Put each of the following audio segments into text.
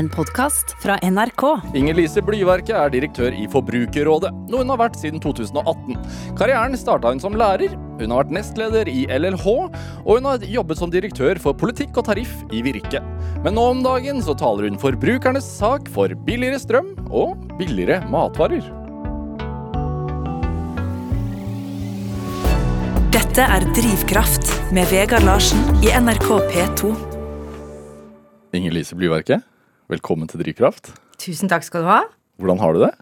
en podkast fra NRK. Inger Lise Blyverket er direktør i Forbrukerrådet, noe hun har vært siden 2018. Karrieren starta hun som lærer, hun har vært nestleder i LLH, og hun har jobbet som direktør for politikk og tariff i Virke. Men nå om dagen så taler hun forbrukernes sak for billigere strøm og billigere matvarer. Dette er Drivkraft med Vegard Larsen i NRK P2. Inger Lise Blyverket, velkommen til Drivkraft. Tusen takk skal du ha. Hvordan har du det?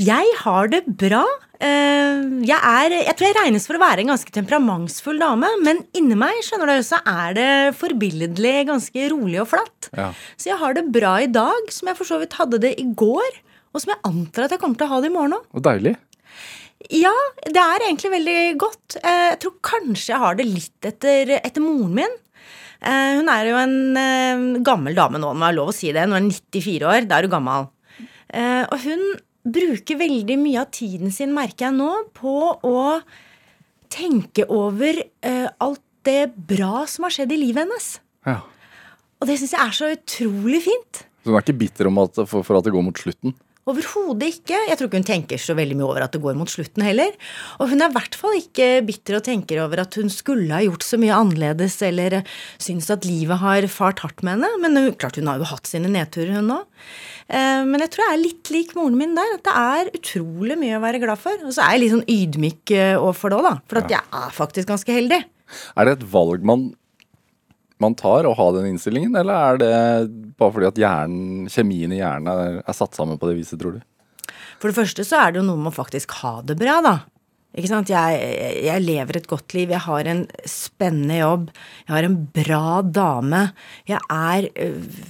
Jeg har det bra. Eh, Jeg, er, jeg tror jeg regnes for å være en ganske temperamentsfull dame, men inni meg skjønner du, så er det forbilledlig ganske rolig og flatt. Ja. Så jeg har det bra i dag, som jeg for så vidt hadde det i går, og som jeg antar at jeg kommer til å ha det i morgen òg. Deilig. Ja, det er egentlig veldig godt. Eh, Jeg tror kanskje jeg har det litt etter, etter moren min. Eh, Hun er jo en eh, gammel dame nå, må jeg lov å si det. Hun er 94 år, da er du gammel. Eh, Og hun bruker veldig mye av tiden sin, merker jeg nå, på å tenke over alt det bra som har skjedd i livet hennes. Ja. Og det syns jeg er så utrolig fint. Så hun er ikke bitter om at, for, for at det går mot slutten? Overhodet ikke. Jeg tror ikke hun tenker så veldig mye over at det går mot slutten heller. Og hun er i hvert fall ikke bitter og tenker over at hun skulle ha gjort så mye annerledes, eller eh, syns at livet har fart hardt med henne. Men klart hun har jo hatt sine nedturer, hun òg. Men jeg tror jeg er litt lik moren min der. At det er utrolig mye å være glad for. Og så er jeg litt sånn ydmyk eh, overfor det òg, da. For at jeg er faktisk ganske heldig. Er det et valg man, man tar å ha den innstillingen, eller er det bare fordi at hjernen, kjemien i hjernen er, er satt sammen på det viset, tror du? For det første så er det jo noe med å faktisk ha det bra, da. Ikke sant? Jeg, jeg lever et godt liv, jeg har en spennende jobb, jeg har en bra dame, jeg er øh,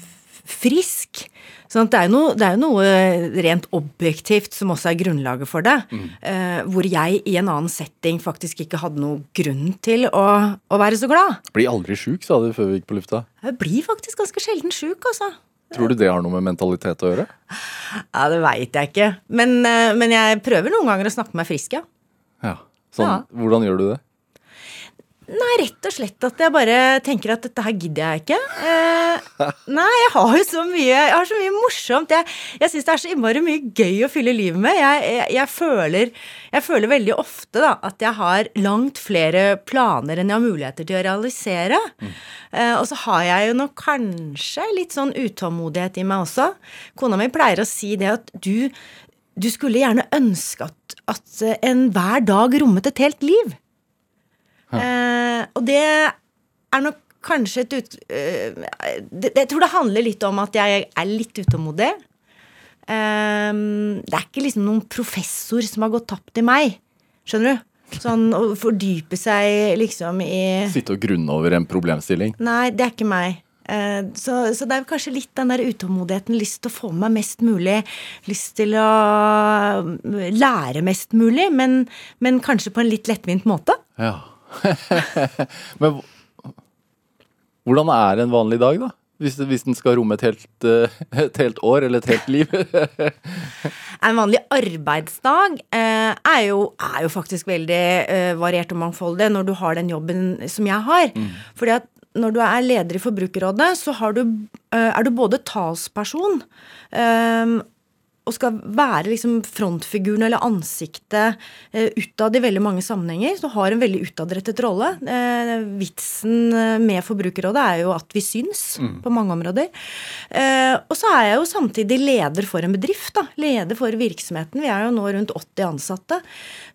frisk. Sånn det er, jo noe, det er jo noe rent objektivt som også er grunnlaget for det. eh, hvor jeg i en annen setting faktisk ikke hadde noe grunn til å, å være så glad. Blir aldri sjuk, sa du før vi gikk på lufta. Jeg blir faktisk ganske sjelden sjuk, altså. Tror du det har noe med mentalitet å gjøre? Ja, Det veit jeg ikke. Men, eh, men jeg prøver noen ganger å snakke meg frisk, ja. Ja. Sånn, Ja. Hvordan gjør du det? Nei, rett og slett at jeg bare tenker at dette her gidder jeg ikke. Eh, nei, jeg har jo så mye Jeg har så mye morsomt. Jeg, jeg syns det er så innmari mye gøy å fylle livet med. Jeg, jeg, jeg, føler, jeg føler veldig ofte da, at jeg har langt flere planer enn jeg har muligheter til å realisere. Eh, og så har jeg jo nok kanskje litt sånn utålmodighet i meg også. Kona mi pleier å si det at du, du skulle gjerne ønske at, at enhver dag rommet et helt liv. Eh, og det er nok kanskje et ut... eh, det, jeg tror det handler litt om at jeg er litt utålmodig. Eh, det er ikke liksom noen professor som har gått tapt i meg. Skjønner du? Sånn å fordype seg liksom i Sitte og grunne over en problemstilling? Nei, det er ikke meg. Eh, Så, så det er kanskje litt den der utålmodigheten. Lyst til å få med meg mest mulig. Lyst til å lære mest mulig, men, men kanskje på en litt lettvint måte. Ja. Men hvordan er en vanlig dag, da? Hvis, hvis den skal romme et helt, eh, et helt år eller et helt liv? En vanlig arbeidsdag eh, er, jo, er jo faktisk veldig eh, variert og mangfoldig når du har den jobben som jeg har. Fordi at når du er leder i Forbrukerrådet, så har du, eh, er du både talsperson eh, og skal være liksom frontfiguren eller ansiktet eh, utad i veldig mange sammenhenger. Så har en veldig utadrettet rolle. Eh, vitsen eh, med Forbrukerrådet er jo at vi syns på mange områder. Eh, og så er jeg jo samtidig leder for en bedrift. da, Leder for virksomheten. Vi er jo nå rundt 80 ansatte.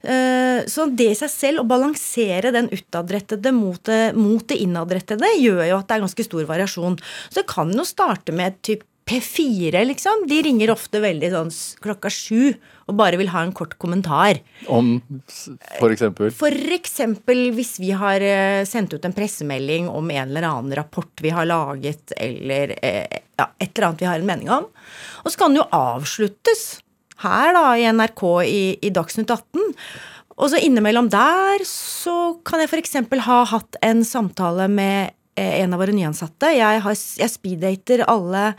Eh, så det i seg selv, å balansere den utadrettede mot det, mot det innadrettede, gjør jo at det er ganske stor variasjon. Så det kan jo starte med typ P4, liksom. De ringer ofte veldig sånn klokka sju og bare vil ha en kort kommentar. Om for eksempel For eksempel hvis vi har eh, sendt ut en pressemelding om en eller annen rapport vi har laget, eller eh, ja, et eller annet vi har en mening om. Og så kan den jo avsluttes her da i NRK i, i Dagsnytt 18. Og så innimellom der så kan jeg f.eks. ha hatt en samtale med en av våre nyansatte. Jeg, har, jeg speeddater alle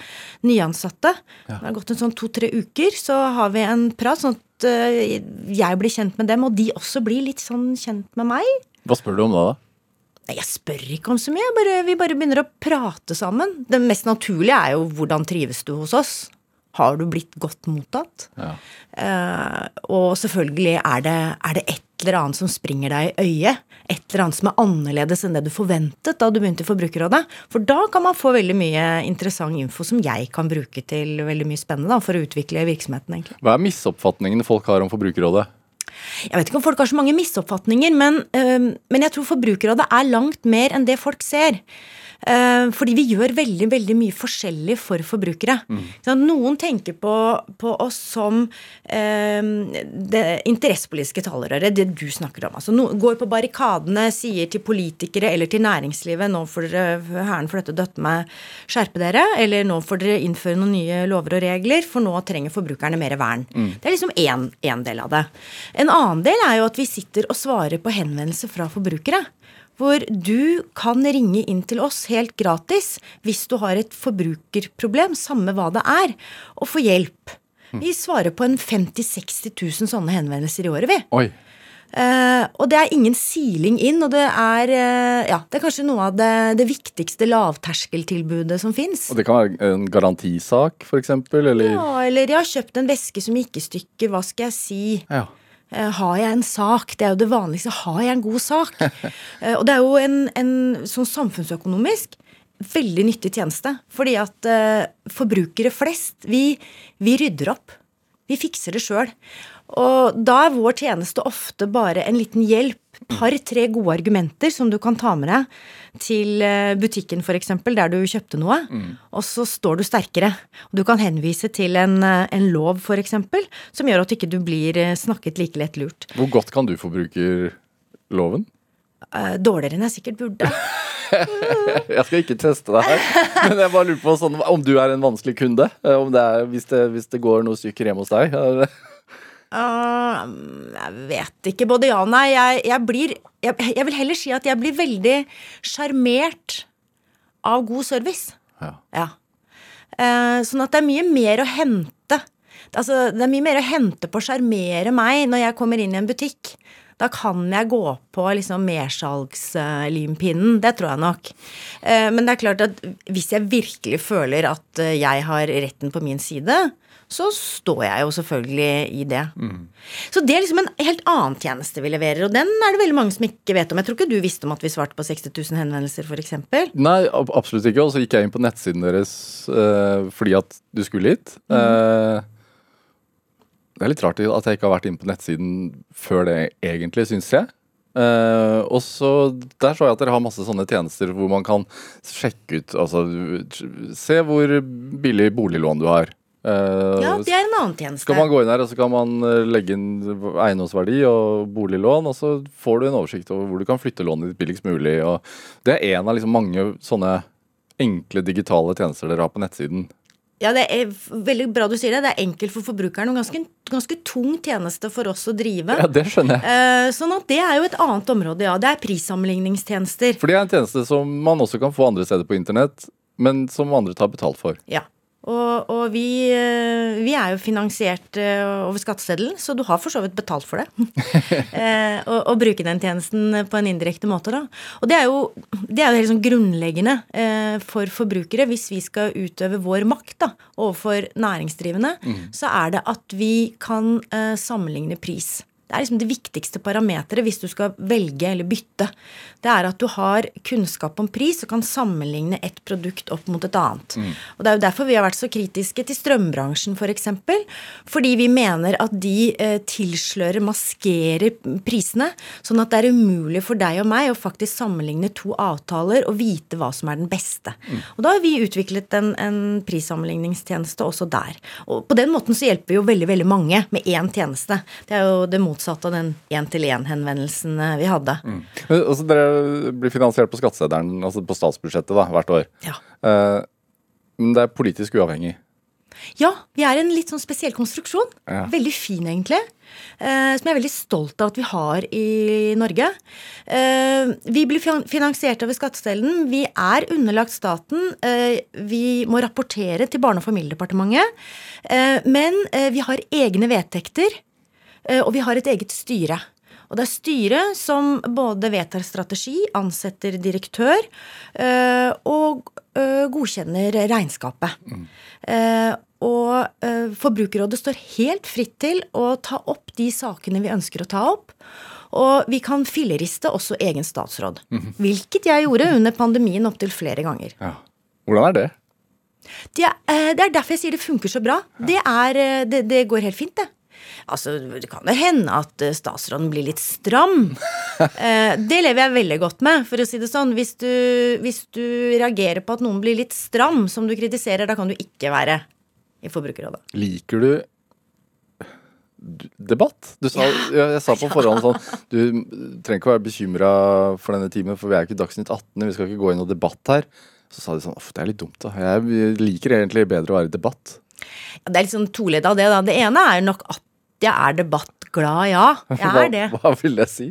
nyansatte. Det har gått en sånn to-tre uker, så har vi en prat, sånn at eh, jeg blir kjent med dem, og de også blir litt sånn kjent med meg. Hva spør du om da? da? Jeg spør ikke om så mye, bare, vi bare begynner å prate sammen. Det mest naturlige er jo hvordan trives du hos oss? Har du blitt godt mottatt? Ja. Uh, og selvfølgelig er det, er det et eller annet som springer deg i øyet. Et eller annet som er annerledes enn det du forventet da du begynte i Forbrukerrådet. For da kan man få veldig mye interessant info som jeg kan bruke til veldig mye spennende da, for å utvikle virksomheten. egentlig. Hva er misoppfatningene folk har om Forbrukerrådet? Jeg vet ikke om folk har så mange misoppfatninger, men, øh, men jeg tror Forbrukerrådet er langt mer enn det folk ser. Eh, fordi vi gjør veldig veldig mye forskjellig for forbrukere. Mm. noen tenker på, på oss som eh, det interessepolitiske talerøret, det du snakker om. Altså, no, går på barrikadene, sier til politikere eller til næringslivet nå får dere hæren for dette døtte meg, skjerpe dere. Eller nå får dere innføre noen nye lover og regler, for nå trenger forbrukerne mer vern. Det er liksom én del av det. En annen del er jo at vi sitter og svarer på henvendelser fra forbrukere hvor du kan ringe inn til oss helt gratis hvis du har et forbrukerproblem, samme hva det er, og få hjelp. Vi svarer på en 50 000-60 000 sånne henvendelser i året, vi. Oi. Uh, og det er ingen siling inn, og det er, uh, ja, det er kanskje noe av det, det viktigste lavterskeltilbudet som fins. Og det kan være en garantisak, f.eks., eller Ja, eller jeg har kjøpt en veske som gikk i stykker, hva skal jeg si? Ja. Eh, Har jeg en sak? Det er jo det vanligste. Har jeg en god sak? Eh, Og det er jo en, en sånn samfunnsøkonomisk veldig nyttig tjeneste. Fordi at eh, forbrukere flest, vi, vi rydder opp. Vi fikser det sjøl. Og da er vår tjeneste ofte bare en liten hjelp. Par-tre gode argumenter som du kan ta med deg til eh, butikken f.eks., der du kjøpte noe. Og så står du sterkere. Du kan henvise til en, eh, en lov f.eks., som gjør at du ikke blir eh, snakket like lett lurt. Hvor godt kan du forbrukerloven? Dårligere enn jeg sikkert burde. Jeg skal ikke teste deg her, men jeg bare lurer på sånn, om du er en vanskelig kunde? Om det er, hvis, det, hvis det går noe stykker hjemme hos deg? Uh, jeg vet ikke. Både ja og nei. Jeg, jeg blir jeg, jeg vil heller si at jeg blir veldig sjarmert av god service. Ja. Ja. Eh, sånn at det er mye mer å hente. Altså, det er mye mer å hente på å sjarmere meg når jeg kommer inn i en butikk. Da kan jeg gå på liksom mersalgslimpinnen. Det tror jeg nok. Eh, men det er klart at hvis jeg virkelig føler at eh, jeg har retten på min side, så står jeg jo selvfølgelig i det. Så det er liksom en helt annen tjeneste vi leverer, og den er det veldig mange som ikke vet om. Jeg tror ikke du visste om at vi svarte på 60 000 henvendelser, f.eks. Nei, absolutt ikke. Og så gikk jeg inn på nettsiden deres eh, fordi at du skulle hit. Eh, det er litt rart at jeg ikke har vært inne på nettsiden før det, egentlig, syns jeg. Uh, og så Der så jeg at dere har masse sånne tjenester hvor man kan sjekke ut Altså se hvor billig boliglån du har. Eh, Ja, det er en annen tjeneste. skal man gå inn her, og så kan man eh, legge inn eiendomsverdi og boliglån, og så får du en oversikt over hvor du kan flytte lånet ditt billigst mulig. Og det er en av liksom mange sånne enkle digitale tjenester dere har på nettsiden. Ja, det er veldig bra du sier det. Det er enkelt for forbrukeren og ganske, ganske tung tjeneste for oss å drive. Ja, det skjønner jeg. Eh, sånn at det er jo et annet område, ja. Det er prissammenligningstjenester. For det er en tjeneste som man også kan få andre steder på internett, men som andre tar betalt for. Ja. Og, og vi, eh, vi er jo finansiert eh, over skatteseddelen, så du har for så vidt betalt for det. eh, å, å bruke den tjenesten på en indirekte måte, da. Og det er jo, det er jo helt sånn grunnleggende eh, for forbrukere. Hvis vi skal utøve vår makt da, overfor næringsdrivende, så er det at vi kan eh, sammenligne pris. Det er liksom det viktigste parameteret hvis du skal velge eller bytte. Det er at du har kunnskap om pris og kan sammenligne et produkt opp mot et annet. Og Det er jo derfor vi har vært så kritiske til strømbransjen f.eks. For eksempel, fordi vi mener at de eh, tilslører, maskerer prisene, sånn at det er umulig for deg og meg å faktisk sammenligne to avtaler og vite hva som er den beste. Og Da har vi utviklet en, en prissammenligningstjeneste også der. Og på den måten så hjelper vi jo veldig veldig mange med én tjeneste. Det er jo det motsatte av den én-til-én-henvendelsen eh, vi hadde. Mm. Altså, dere blir finansiert på skatteseddelen, altså på statsbudsjettet, da, hvert år. Ja. Eh, men det er politisk uavhengig. Ja, vi er en litt sånn spesiell konstruksjon. Ja. Veldig fin, egentlig. Eh, som jeg er veldig stolt av at vi har i Norge. Eh, vi blir finansiert over skattestellen. Vi er underlagt staten. Eh, vi må rapportere til Barne- og familiedepartementet. Eh, men vi har egne vedtekter, og vi har et eget styre. Og det er styret som både vedtar strategi, ansetter direktør øh, og øh, godkjenner regnskapet. Mm. Og Forbrukerrådet står helt fritt til å ta opp de sakene vi ønsker å ta opp. Og vi kan filleriste også egen statsråd. Mm -hmm. Hvilket jeg gjorde under pandemien opptil flere ganger. Ja. Hvordan er det? Det er, det er, derfor jeg sier det funker så bra. Ja. Det, er, det, det går helt fint, det. Altså, det kan jo hende at eh, statsråden blir litt stram. Eh, det lever jeg veldig godt med, for å si det sånn. Hvis du, hvis du reagerer på at noen blir litt stram, som du kritiserer, da kan du ikke være i Forbrukerrådet. Liker du debatt. Du sa, jeg sa på forhånd sånn Du trenger ikke være bekymra for denne timen, for vi er ikke Dagsnytt 18, vi skal ikke gå inn og debatt her. Så sa de sånn Uff, det er litt dumt, da. Jeg liker egentlig bedre å være i debatt. Ja, det er litt sånn toledd av det, da. Det ene er nok at jeg er debattglad, ja. Jeg er det. Hva, hva vil det si?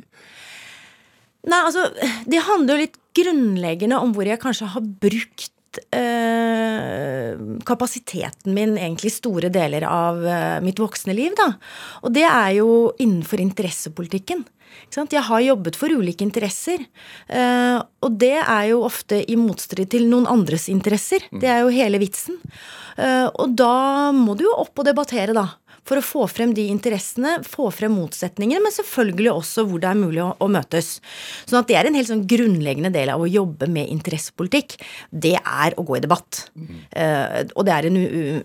Nei, altså, det handler jo litt grunnleggende om hvor jeg kanskje har brukt eh, kapasiteten min egentlig store deler av eh, mitt voksne liv, da. Og det er jo innenfor interessepolitikken. Jeg har jobbet for ulike interesser. Eh, og det er jo ofte i motstrid til noen andres interesser. Det er jo hele vitsen. Eh, og da må du jo opp og debattere, da for å få frem de interessene, få frem motsetningene, men selvfølgelig også hvor det er mulig å, å møtes. Sånn at det er en helt sånn grunnleggende del av å jobbe med interessepolitikk. Det er å gå i debatt. Mm. Uh, og det er en,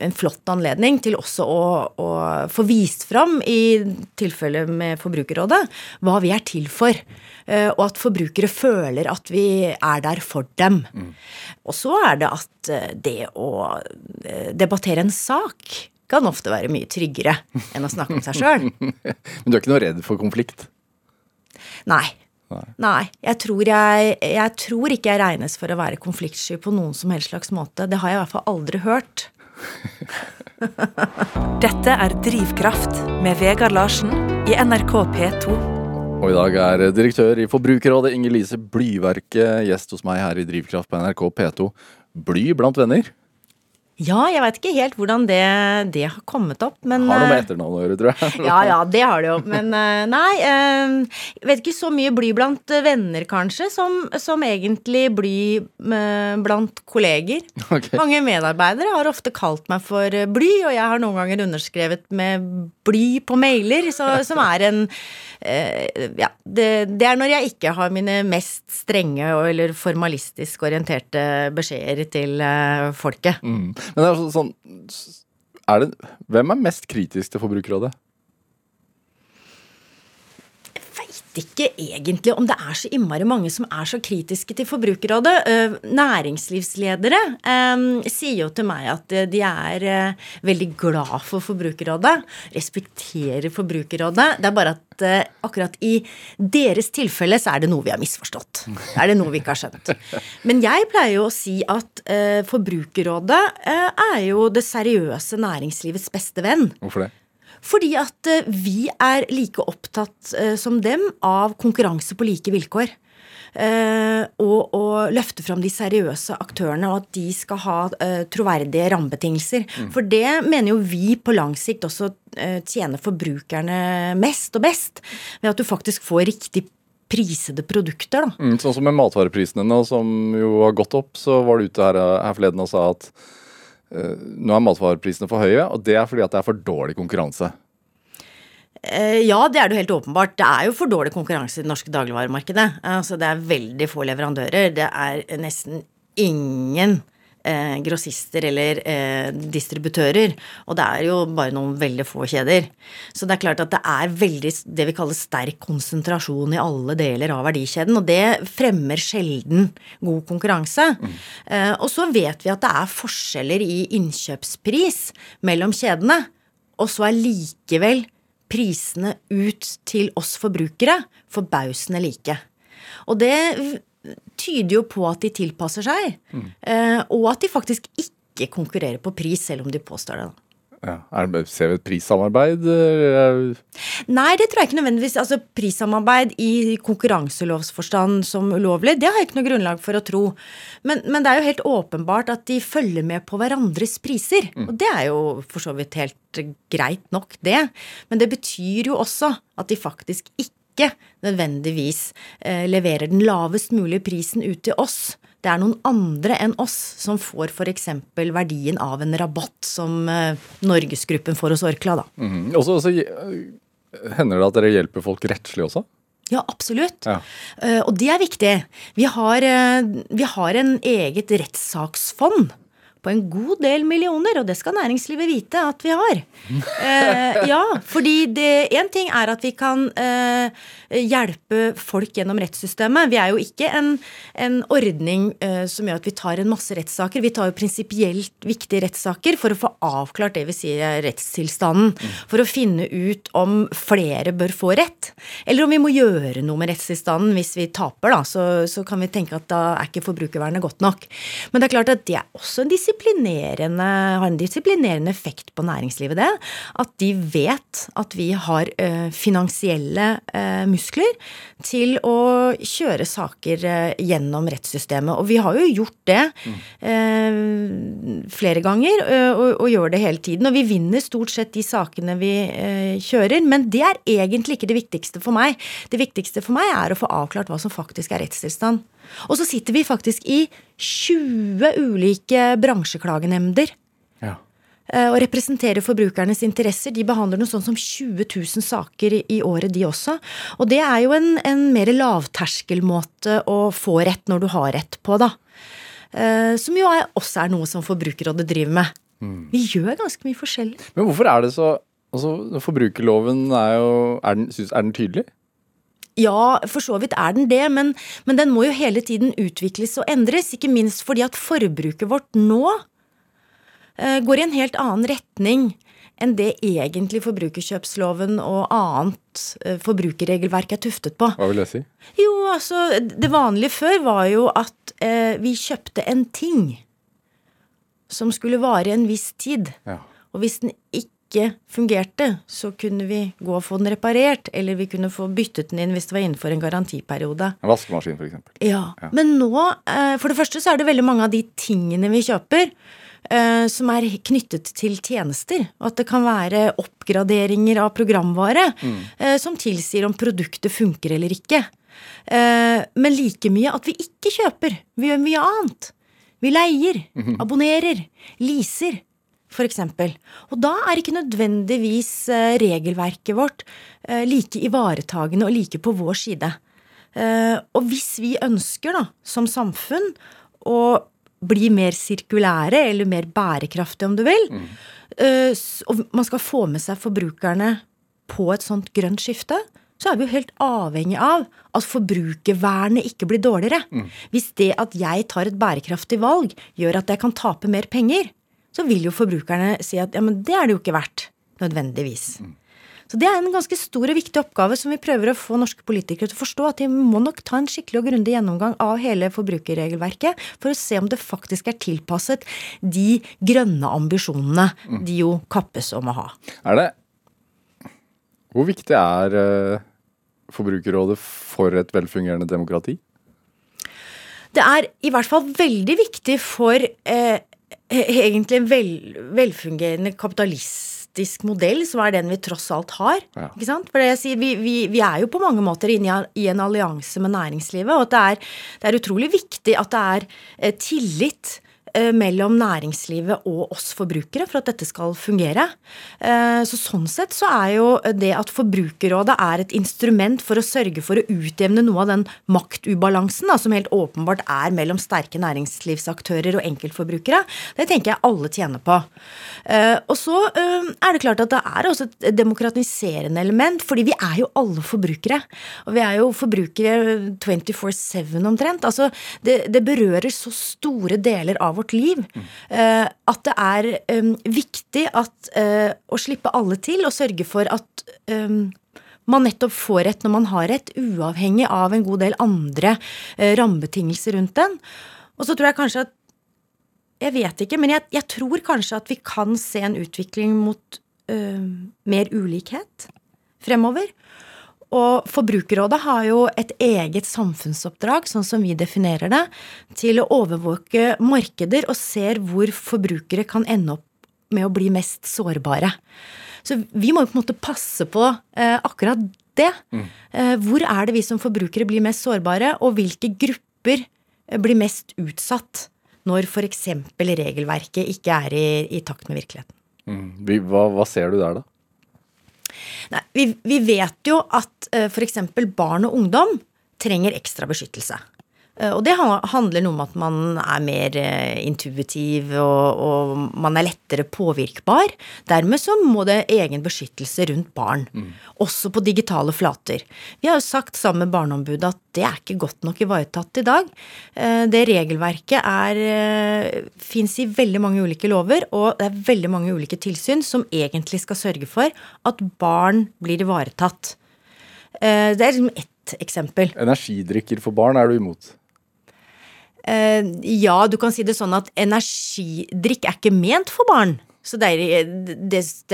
en, flott anledning til også å, å få vist fram, i tilfelle med Forbrukerrådet, hva vi er til for. Uh, og at forbrukere føler at vi er der for dem. Mm. Og så er det at uh, det å debattere en sak kan ofte være mye tryggere enn å snakke om seg sjøl. Men du er ikke noe redd for konflikt? Nei. Nei. Nei. Jeg, tror jeg, jeg tror ikke jeg regnes for å være konfliktsky på noen som helst slags måte. Det har jeg i hvert fall aldri hørt. Dette er Drivkraft med Vegard Larsen i NRK P2. Og i dag er direktør i Forbrukerrådet Inger Lise Blyverket gjest hos meg her i Drivkraft på NRK P2. Bly blant venner? Ja, jeg veit ikke helt hvordan det, det, har kommet opp, men Har noe med eh, etternavn å gjøre, tror jeg. ja, ja, det har det jo. Men eh, nei. Jeg eh, vet ikke så mye bly blant venner, kanskje, som, som egentlig bly blant kolleger. Okay. Mange medarbeidere har ofte kalt meg for bly, og jeg har noen ganger underskrevet med bly på mailer, så, som er en Ja, det, det, er når jeg ikke har mine mest strenge eller formalistisk orienterte beskjeder til folket. Mm. Men det er sånn er det, Hvem er mest kritisk til Forbrukerrådet? Ikke egentlig om det er så innmari mange som er så kritiske til Forbrukerrådet. Uh, næringslivsledere um, sier jo til meg at de er veldig glad for Forbrukerrådet. Respekterer Forbrukerrådet. Det er bare at akkurat i deres tilfelle så er det noe vi har misforstått. Er det noe vi ikke har skjønt. Men jeg pleier jo å si at Forbrukerrådet er jo det seriøse næringslivets beste venn. Hvorfor det? Fordi at eh, vi er like opptatt eh, som dem av konkurranse på like vilkår. Uh, og, og, løfte fram de seriøse aktørene, og at de skal ha uh, troverdige rammebetingelser. Mm. For det mener jo vi på lang sikt også uh, tjener forbrukerne mest og best. Ved at du faktisk får riktig prisede produkter. Da. Mm, sånn som med matvareprisene som jo har gått opp, så var du ute her, her forleden og sa at Eh, nå er matvareprisene for høye, og det er fordi det er for dårlig konkurranse. Eh, ja, det er det jo helt åpenbart. Det er jo for dårlig konkurranse i det norske dagligvaremarkedet. Altså, det er veldig få leverandører. Det er nesten ingen eh, grossister eller eh, distributører. Og det er jo bare noen veldig få kjeder. Så det er klart at det er veldig det vi kaller sterk konsentrasjon i alle deler av verdikjeden. Og det fremmer sjelden god konkurranse. Mm. Eh, og så vet vi at det er forskjeller i innkjøpspris mellom kjedene. Og så er likevel prisene ut til oss forbrukere forbausende like. Og det tyder jo på at de tilpasser seg, mm. og at de faktisk ikke konkurrerer på pris, selv om de påstår det. Ja. Er, ser vi et prissamarbeid? Nei, det tror jeg ikke nødvendigvis. Altså, Prissamarbeid i konkurranselovsforstand som ulovlig, det har jeg ikke noe grunnlag for å tro. Men, men det er jo helt åpenbart at de følger med på hverandres priser. Mm. Og det er jo for så vidt helt greit nok, det. Men det betyr jo også at de faktisk ikke ikke nødvendigvis eh, leverer den lavest mulige prisen ut til oss. Det er noen andre enn oss som får f.eks. verdien av en rabatt som eh, Norgesgruppen får hos Orkla, da. Mm. Og så og så, eh, hender det at dere hjelper folk rettslig også? Ja, absolutt. Ja. Uh, og det er viktig. Vi har, uh, vi har en eget rettssaksfond på en god del millioner, og det skal næringslivet vite at vi har. Eh, ja, fordi Én ting er at vi kan eh, hjelpe folk gjennom rettssystemet. Vi er jo ikke en, en ordning eh, som gjør at vi tar en masse rettssaker. Vi tar jo prinsipielt viktige rettssaker for å få avklart det vi sier er rettstilstanden. For å finne ut om flere bør få rett, eller om vi må gjøre noe med rettstilstanden hvis vi taper, da. Så, så kan vi tenke at da er ikke forbrukervernet godt nok. Men det er klart at det er også en disiplinerende, har en disiplinerende effekt på næringslivet, det. At de vet at vi har eh, finansielle eh, muskler til å kjøre saker eh, gjennom rettssystemet. Og vi har jo gjort det eh, flere ganger, og, og gjør det hele tiden. Og vi vinner stort sett de sakene vi kjører, men det er egentlig ikke det viktigste for meg. Det viktigste for meg er å få avklart hva som faktisk er rettstilstand. Og så sitter vi faktisk i 20 ulike bransjeklagenemnder Ja. eh, og representerer forbrukernes interesser. De behandler noe sånt som 20 000 saker i- året, de også. Og det er jo en, en mer lavterskelmåte å få rett når du har rett på, da. Eh, Som jo er, også er noe som Forbrukerrådet driver med. Vi gjør ganske mye forskjellig. Men hvorfor er det så Altså, Forbrukerloven er jo Er den, synes, er den tydelig? Ja, for så vidt er den det, men, men den må jo hele tiden utvikles og endres. Ikke minst fordi at forbruket vårt nå eh, går i en helt annen retning enn det egentlig forbrukerkjøpsloven og annet eh, forbrukerregelverk er tuftet på. Hva vil det si? Jo, altså, det vanlige før var jo at eh, vi kjøpte en ting som skulle vare en viss tid. Ja. Og hvis den ikke fungerte, så kunne vi gå og få den reparert, eller vi kunne få byttet den inn hvis det var innenfor en garantiperiode. En vaskemaskin, for eksempel. Ja, Men nå, eh, for det første så er det veldig mange av de tingene vi kjøper, eh, som er knyttet til tjenester. Og at det kan være oppgraderinger av programvare mm. som tilsier om produktet funker eller ikke. Eh, Men like mye at vi ikke kjøper. Vi gjør mye annet. Vi leier, abonnerer, leaser, for eksempel. Og da er ikke nødvendigvis eh, regelverket vårt eh, like ivaretagende og like på vår side. Eh, Og hvis vi ønsker, da, som samfunn, å bli mer sirkulære, eller mer bærekraftige, om du vil, mm. og man skal få med seg forbrukerne på et sånt grønt skifte, så er vi jo helt avhengig av at forbrukervernet ikke blir dårligere. Hvis det at jeg tar et bærekraftig valg, gjør at jeg kan tape mer penger, så vil jo forbrukerne si at ja, men det er det jo ikke verdt. Nødvendigvis. Så det er en ganske stor og viktig oppgave som vi prøver å få norske politikere til å forstå. At de må nok ta en skikkelig og grundig gjennomgang av hele forbrukerregelverket for å se om det faktisk er tilpasset de grønne ambisjonene de jo kappes om å ha. Er det Hvor viktig er eh, Forbrukerrådet for et velfungerende demokrati? Det er i hvert fall veldig viktig for eh, egentlig en vel, velfungerende kapitalistisk modell, som er den vi tross alt har. Ja. Ikke sant? For sier, vi, vi, vi er jo på mange måter inne i, en allianse med næringslivet, og at det er, det er utrolig viktig at det er eh, tillit mellom næringslivet og oss forbrukere for at dette skal fungere. Eh, Så sånn sett så er jo det at Forbrukerrådet er et instrument for å sørge for å utjevne noe av den maktubalansen da, som helt åpenbart er mellom sterke næringslivsaktører og enkeltforbrukere, det tenker jeg alle tjener på. Eh, Og så eh, er det klart at det er også et demokratiserende element, fordi vi er jo alle forbrukere. Og vi er jo forbrukere 24-7 omtrent. Altså, det, det berører så store deler av vårt liv Mm. at det er um, viktig at, uh, å slippe alle til og sørge for at um, man nettopp får rett når man har rett, uavhengig av en god del andre uh, rammebetingelser rundt den. Og så tror jeg kanskje at Jeg vet ikke, men jeg, jeg tror kanskje at vi kan se en utvikling mot uh, mer ulikhet fremover. Og Forbrukerrådet har jo et eget samfunnsoppdrag, sånn som vi definerer det, til å overvåke markeder og ser hvor forbrukere kan ende opp med å bli mest sårbare. Så vi må jo på en måte passe på eh, akkurat det. Eh, Hvor er det vi som forbrukere blir mest sårbare, og hvilke grupper eh, blir mest utsatt når f.eks. regelverket ikke er i, i takt med virkeligheten? Mm. Hva, hva ser du der, da? Nei, vi, vi vet jo at uh, f.eks. barn og ungdom trenger ekstra beskyttelse. Eh, og det handler noe om at man er mer eh, intuitiv, og, og man er lettere påvirkbar. Dermed så må det egen beskyttelse rundt barn. Også på digitale flater. Vi har jo sagt sammen med Barneombudet at det er ikke godt nok ivaretatt i dag. Eh, Det regelverket er fins i veldig mange ulike lover, og det er veldig mange ulike tilsyn som egentlig skal sørge for at barn blir ivaretatt. Eh, Det er liksom ett eksempel. Energidrikker for barn er du imot? Eh, ja, du kan si det sånn at energidrikk er ikke ment for barn. Så det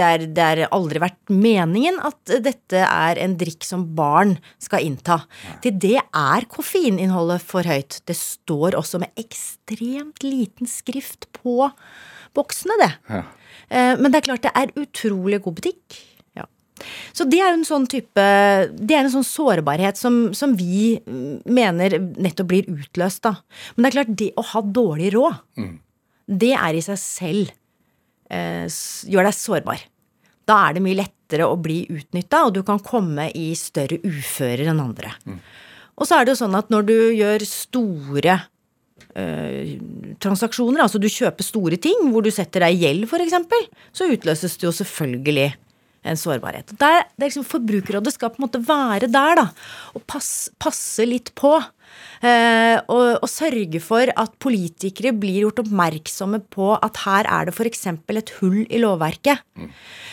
er aldri vært meningen at dette er en drikk som barn skal innta. Til det er koffeininnholdet for høyt. Det står også med ekstremt liten skrift på boksene, det. Ja. Eh, Men det er klart det er utrolig god butikk. Så det er en sånn type Det er en sånn sårbarhet som, som vi mm, mener nettopp blir utløst, da. Men det er klart, det å ha dårlig råd, det er i seg selv eh, gjør deg sårbar. Da er det mye lettere å bli utnytta, og du kan komme i større ufører enn andre. Og så er det jo sånn at når du gjør store eh, transaksjoner, altså du kjøper store ting hvor du setter deg i gjeld f.eks., så utløses det jo selvfølgelig en sårbarhet. Der, er liksom Forbrukerrådet skal på en måte være der, da, og passe, passe litt på. eh, og, og sørge for at politikere blir gjort oppmerksomme på at her er det f.eks. et hull i lovverket.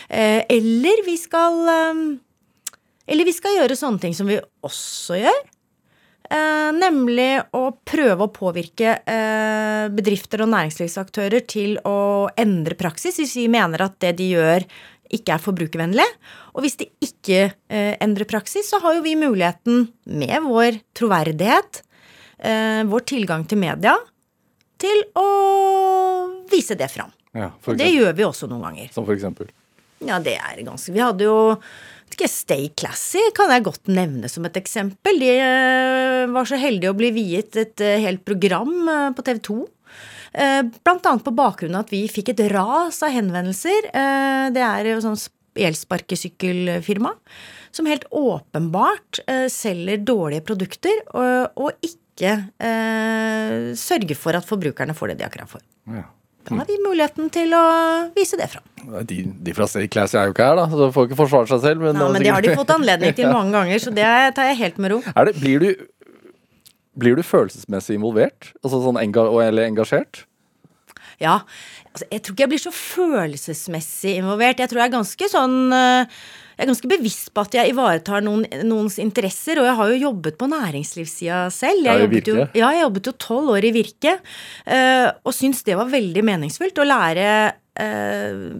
Eh, eller vi skal eh, Eller vi skal gjøre sånne ting som vi også gjør. Eh, nemlig å prøve å påvirke eh, bedrifter og næringslivsaktører til å endre praksis hvis vi mener at det de gjør ikke er forbrukervennlig. Og hvis de ikke eh, endrer praksis, så har jo vi muligheten, med vår troverdighet, eh, vår tilgang til media, til å vise det fram. Ja, Og det gjør vi også noen ganger. Som for eksempel. Ja, det er ganske Vi hadde jo ikke, Stay Classy kan jeg godt nevne som et eksempel. De eh, var så heldige å bli viet et eh, helt program eh, på TV 2. Eh, annet på bakgrunn av at vi fikk et ras av henvendelser. Eh, Det er jo sånn elsparkesykkelfirma som helt åpenbart eh, selger dårlige produkter og, ikke sørger for at forbrukerne får det de har krav for. Ja. Da har vi muligheten til å vise det fram. De, de fra Stay Classy er jo ikke her, da, så de får ikke forsvare seg selv. Men, er men det har de fått anledning til mange ganger, så det tar jeg helt med ro. Er det, blir, du, blir du følelsesmessig involvert? Altså sånn enga, eller engasjert? Ja, altså, jeg tror ikke jeg blir så følelsesmessig involvert. Jeg tror jeg er ganske sånn eh, Jeg er ganske bevisst på at jeg ivaretar noen, noens interesser, og jeg har jo jobbet på næringslivssida selv. Ja, Jeg i jobbet jo, ja, jeg jobbet jo tolv år i Virke, eh, og syns det var veldig meningsfullt å lære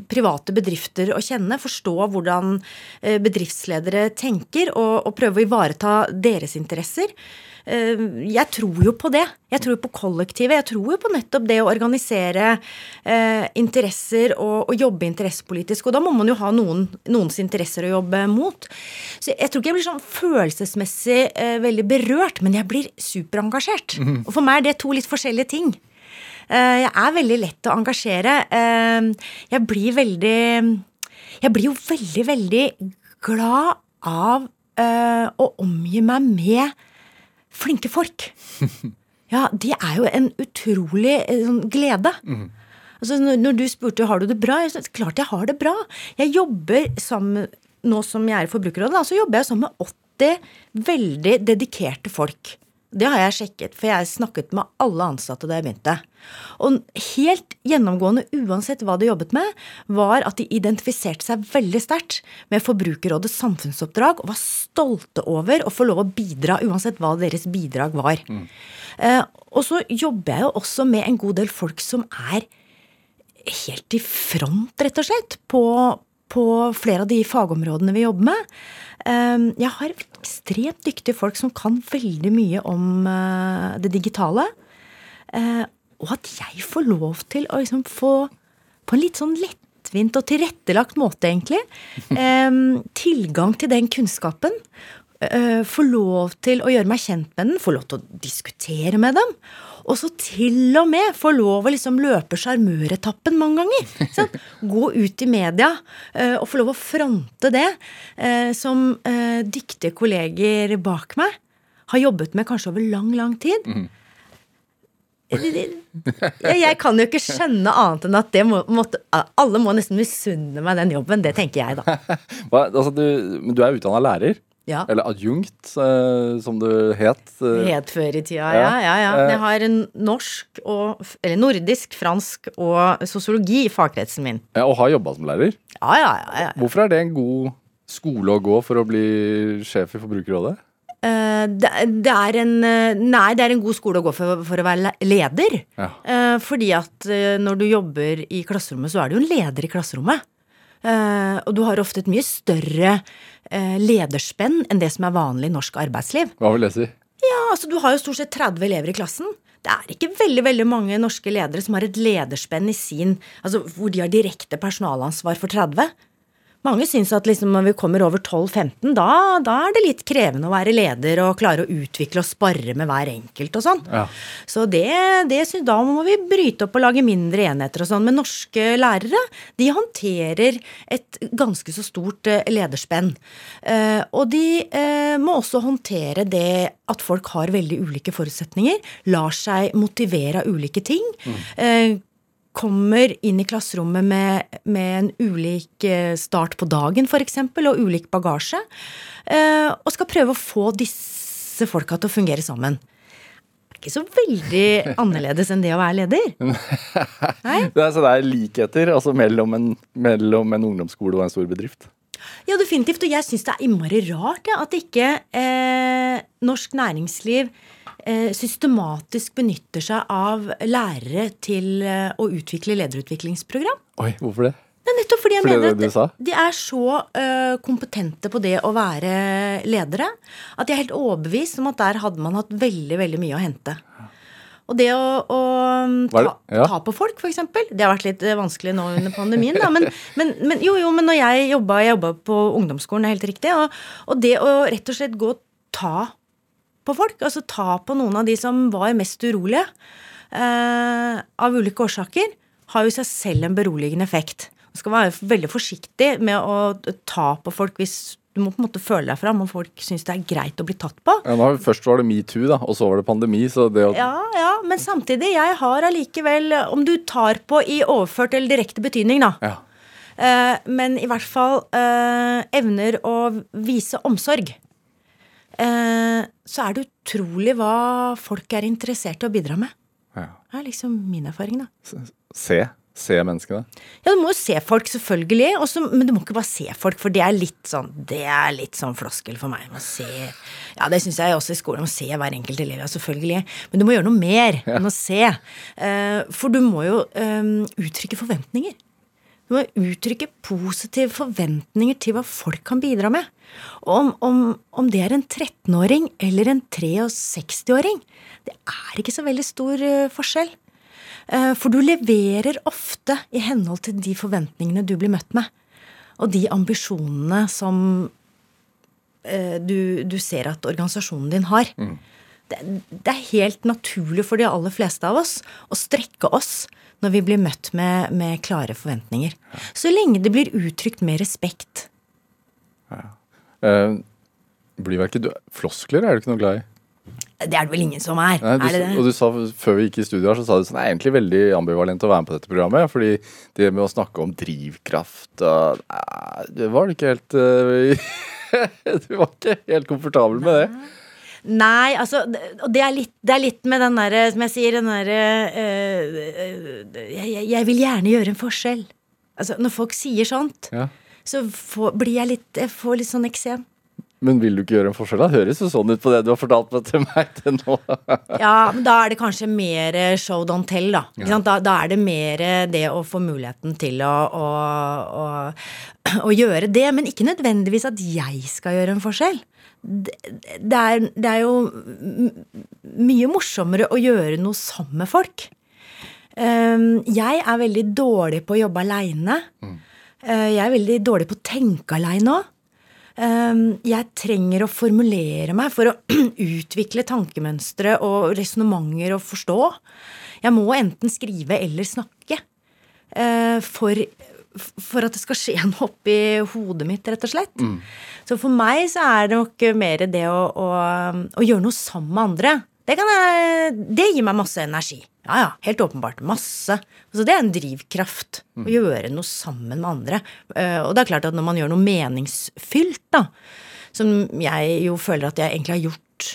private bedrifter å kjenne, forstå hvordan eh, bedriftsledere tenker, og, og prøve å ivareta deres interesser. Eh, Jeg tror jo på det. Jeg tror på kollektivet. Jeg tror jo på nettopp det å organisere eh, interesser og, og jobbe interessepolitisk. Og da må man jo ha noen, noens interesser å jobbe mot. Så jeg tror ikke jeg blir sånn følelsesmessig eh, veldig berørt, men jeg blir superengasjert. Og for meg er det to litt forskjellige ting. Eh, jeg er veldig lett å engasjere. Eh, jeg blir veldig Jeg blir jo veldig, veldig glad av eh, å omgi meg med flinke folk. Ja, det er jo en utrolig sånn, glede. Altså, når, når du spurte har du det bra, jeg sa klart jeg har det bra. Jeg jobber sammen, nå som jeg er i Forbrukerrådet, så jobber jeg sammen med 80 veldig dedikerte folk. Det har jeg sjekket, for jeg snakket med alle ansatte da jeg begynte. Og helt gjennomgående, uansett hva de jobbet med, var at de identifiserte seg veldig sterkt med Forbrukerrådets samfunnsoppdrag og var stolte over å få lov å bidra, uansett hva deres bidrag var. Eh, og så jobber jeg jo også med en god del folk som er helt i front, rett og slett, på, på flere av de fagområdene vi jobber med. Eh, Jeg har ekstremt dyktige folk som kan veldig mye om eh, det digitale. Og at jeg får lov til å liksom få på en litt sånn lettvint og tilrettelagt måte, egentlig. Eh, tilgang til den kunnskapen. Eh, få lov til å gjøre meg kjent med den, få lov til å diskutere med dem. Og så til og med få lov å liksom løpe sjarmøretappen mange ganger. Sant? Gå ut i media eh, og få lov å fronte det eh, som dyktige kolleger bak meg har jobbet med kanskje over lang, lang tid. Jeg, jeg kan jo ikke skjønne annet enn at det må, måtte, alle må nesten misunne meg den jobben. Det tenker jeg, da. Hva, altså, du, men du er utdanna lærer? Ja. Eller adjunkt, eh, som du het. eh. Het før i tida, ja. ja, ja. Eh. Jeg har norsk og Eller nordisk, fransk og sosiologi i fagkretsen min. Ja, og har jobba som lærer. Ja, ja, ja. ja. Hvorfor er det en god skole å gå for å bli sjef i Forbrukerrådet? Eh, det, det er en eh, Nei, det er en god skole å gå for, for å være leder. Ja. Eh, fordi at når du jobber i klasserommet, så er du jo en leder i klasserommet. Og du har ofte et mye større lederspenn enn det som er vanlig i norsk arbeidsliv. Hva vil det si? Ja, altså Du har jo stort sett 30 elever i klassen. Det er ikke veldig veldig mange norske ledere som har et lederspenn i sin Altså hvor de har direkte personalansvar for 30. Mange syns at liksom når vi kommer over 12-15, da, da er det litt krevende å være leder og klare å utvikle og spare med hver enkelt og sånn. Ja. Så det, det Da må vi bryte opp og lage mindre enheter og sånn. Men norske lærere, de håndterer et ganske så stort eh, lederspenn. Eh, og de eh, må også håndtere det at folk har veldig ulike forutsetninger, lar seg motivere av ulike ting. Eh, kommer inn i klasserommet med, med en ulik eh, start på dagen, f.eks., og ulik bagasje. eh, Og skal prøve å få disse folka til å fungere sammen. Det er ikke så veldig annerledes enn det å være leder. Nei? Det er, så det er likheter altså mellom, en, mellom en ungdomsskole og en stor bedrift. Ja, definitivt. Og jeg syns det er innmari rart ja, at ikke eh, norsk næringsliv systematisk benytter seg av lærere til eh, å utvikle lederutviklingsprogram. Oi, hvorfor det? Det er nettopp fordi jeg Fordi mener det at de er så øh, kompetente på det å være ledere at jeg er helt overbevist om at der hadde man hatt veldig, veldig mye å hente. Og det å, å er ta? Ja. ta på folk, f.eks. Det har vært litt vanskelig nå under pandemien. Da. Men, men, men jo, jo, men når jeg jobba, jeg jobba på ungdomsskolen, det er helt riktig. Og, og det å rett og slett gå og ta på folk, altså ta på noen av de som var mest urolige, eh, av ulike årsaker, har jo i seg selv en beroligende effekt. Man skal være veldig forsiktig med å ta på folk hvis du må på en måte føle deg fram, og folk syns det er greit å bli tatt på. Ja, nå, først var det metoo, da, og så var det pandemi. Så det å Ja, ja, men samtidig, jeg har allikevel Om du tar på i overført eller direkte betydning, da. Ja. Eh, men i hvert fall eh, evner å vise omsorg. Eh, så er det utrolig hva folk er interessert i å bidra med. ja. Det er liksom min erfaring, da. Se. Se menneskene. Ja, du må jo se folk, selvfølgelig, også, men du må ikke bare se folk, for det er litt sånn Det er litt sånn floskel for meg. Ja, det syns jeg også i skolen. Man se hver enkelt elev, ja, selvfølgelig. Men du må gjøre noe mer enn å se. Eh, for du må jo eh, uttrykke forventninger. Du må uttrykke positive forventninger til hva folk kan bidra med. Om, om, om det er en 13-åring eller en 63-åring, det er ikke så veldig stor eh, forskjell. Eh, For du leverer ofte i henhold til de forventningene du blir møtt med. Og de ambisjonene som eh, du, du ser at organisasjonen din har. Det, det er helt naturlig for de aller fleste av oss å strekke oss når vi blir møtt med, med klare forventninger. Så lenge det blir uttrykt med respekt. Eh, blir vel ikke du Floskler er du ikke noe glad i? Det er det vel ingen som er? Nei, du, er det det? Og du sa før vi gikk i studio her, så sa du sånn, det er egentlig veldig ambivalent å være med på dette programmet. Fordi det med å snakke om drivkraft og Nei, Det var du ikke helt uh, Du var ikke helt komfortabel med det. Nei, altså det- Og det er litt, det er litt med den derre, som jeg sier, den derre øh, øh, jeg, jeg vil gjerne gjøre en forskjell. Altså, når folk sier sånt, Ja. Så får, blir jeg litt Jeg får litt sånn eksem. Men vil du ikke gjøre en forskjell? da? Høres jo sånn ut på det du har fortalt meg til meg til nå. Ja, men da er det kanskje mer show don't tell, da. Ja. Da, da er det mer det å få muligheten til å, å, å, å gjøre det. Men ikke nødvendigvis at jeg skal gjøre en forskjell. Det, det, er, det er jo mye morsommere å gjøre noe sammen med folk. Um, jeg er veldig dårlig på å jobbe aleine. Uh, jeg er veldig dårlig på å tenke aleine òg. Um, jeg trenger å formulere meg for å utvikle tankemønstre og resonnementer og forstå. Jeg må enten skrive eller snakke uh, for, for at det skal skje noe oppi hodet mitt, rett og slett. Så for meg så er det nok mer det å, å, å gjøre noe sammen med andre. Det, jeg, det, gir meg masse energi. Ja, ja, helt åpenbart. Masse. Så det er en drivkraft. Å gjøre noe sammen med andre. Uh, og det er klart at når man gjør noe meningsfylt, da, som jeg jo føler at jeg egentlig har gjort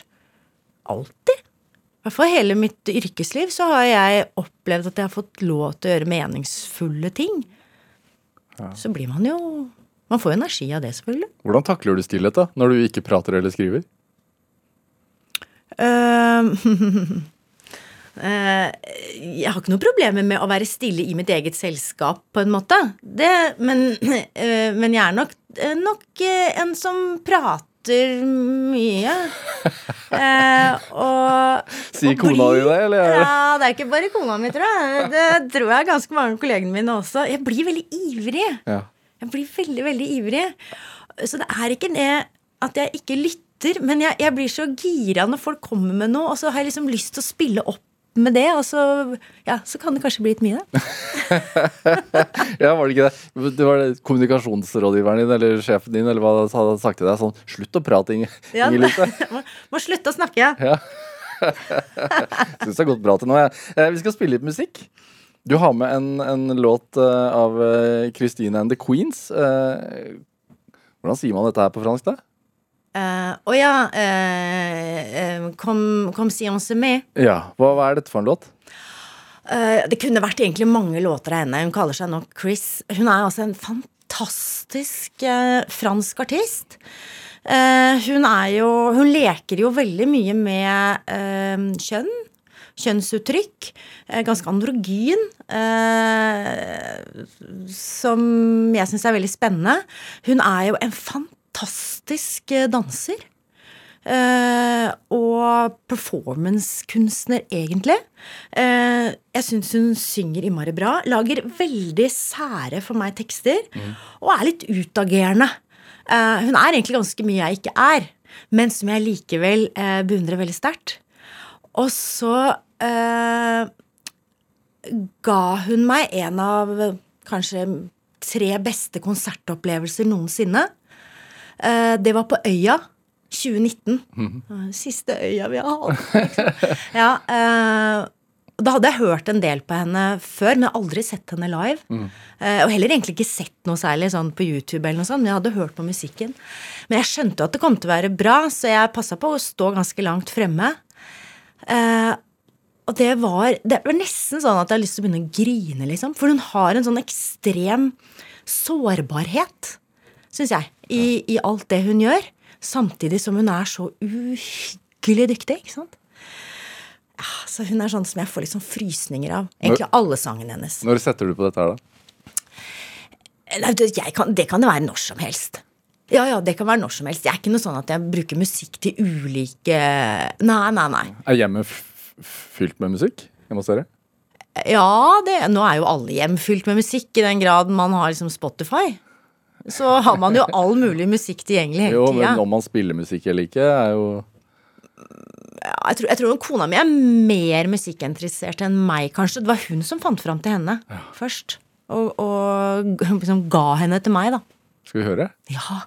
alltid I hvert fall hele mitt yrkesliv så har jeg opplevd at jeg har fått lov til å gjøre meningsfulle ting. Ja. Så blir man jo Man får jo energi av det, selvfølgelig. Hvordan takler du stillhet, da? Når du ikke prater eller skriver? Uh, jeg har ikke noe problemer med å være stille i mitt eget selskap, på en måte. Det, men, uh, men, jeg er nok, nok en som prater mye. Eh, og Sier kona di det, eller? Ja, det er ikke bare kona mi, tror jeg. Det tror jeg ganske mange av kollegene mine også. Jeg blir veldig ivrig. Ja. Jeg blir veldig, veldig ivrig. Så det er ikke det at jeg ikke lytter men jeg, jeg, blir så gira når folk kommer med noe, og så har jeg liksom lyst til å spille opp med det, og så, ja, så kan det kanskje bli litt mye, da. ja, var det ikke det? Det var det kommunikasjonsrådgiveren din eller sjefen din eller hva hadde sagt til deg sånn Slutt å prate, Inge. Ja, må, må slutte å snakke, ja. Syns det har gått bra til nå, jeg. Ja. Vi skal spille litt musikk. Du har med en, en låt av Christine and the Queens. Hvordan sier man dette her på fransk, da? Uh, oh ja uh, Kom, kom si on se med. Ja. Hva, hva, er dette for en låt? Uh, det kunne vært egentlig mange låter av henne. Hun kaller seg nå Chris. Hun er altså en fantastisk fransk artist. hun er jo Hun leker jo veldig mye med kjønn. Kjønnsuttrykk. ganske androgyn. som jeg syns er veldig spennende. Hun er jo en fantastisk fantastisk danser. Uh, og performancekunstner, egentlig. Uh, jeg syns hun synger innmari bra. Lager veldig sære for meg tekster. Mm. Og er litt utagerende. Uh, hun er egentlig ganske mye jeg ikke er, men som jeg likevel beundrer veldig sterkt. Og så ga hun meg en av kanskje tre beste konsertopplevelser noensinne. Eh, det var på Øya 2019. Mm. Siste øya vi har hatt. ja, eh, da hadde jeg hørt en del på henne før, men aldri sett henne live. Mm. Og heller egentlig ikke sett noe særlig sånn på YouTube, eller noe sånt, men jeg hadde hørt på musikken. Men jeg skjønte at det kom til å være bra, så jeg passa på å stå ganske langt fremme. og det var, det var nesten sånn at jeg har lyst til å begynne å grine, liksom. For hun har en sånn ekstrem sårbarhet syns jeg, i, i, alt det hun gjør. Samtidig som hun er så uhyggelig dyktig. ikke sant? Ja, så Hun er sånn som jeg får liksom frysninger av. Egentlig alle sangene hennes. Når setter du på dette her, da? Kan, det kan det være når som helst. Ja, ja, det kan være når som helst. Jeg er ikke noe sånn at jeg bruker musikk til ulike Nei, nei, nei. Er hjemmet fylt med musikk hjemme hos dere? Ja, det, nå er jo alle hjem fylt med musikk, i den grad man har liksom Spotify så har man jo all mulig musikk tilgjengelig hele tida. Jo, men om man spiller musikk eller ikke, er jo ja, jeg, tror, jeg tror kona mi er mer musikkinteressert enn meg, kanskje. Det var hun som fant fram til henne ja. først. Og, og liksom ga henne til meg, da. Skal vi høre? Ja.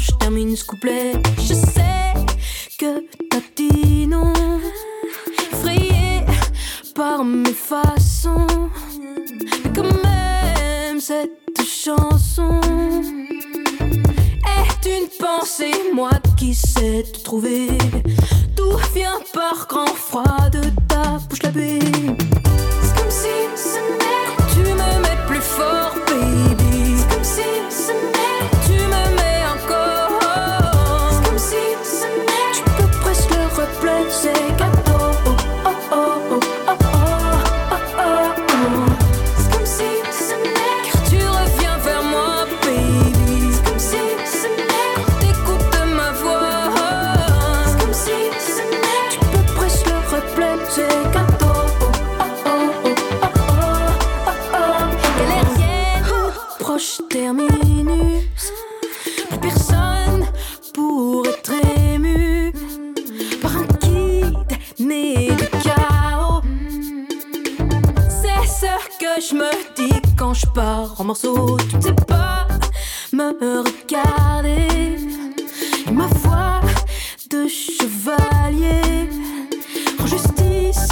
je termine ce couplet. Je me dis quand je pars en morceaux. Tu ne sais pas me regarder. Et ma voix de chevalier rend justice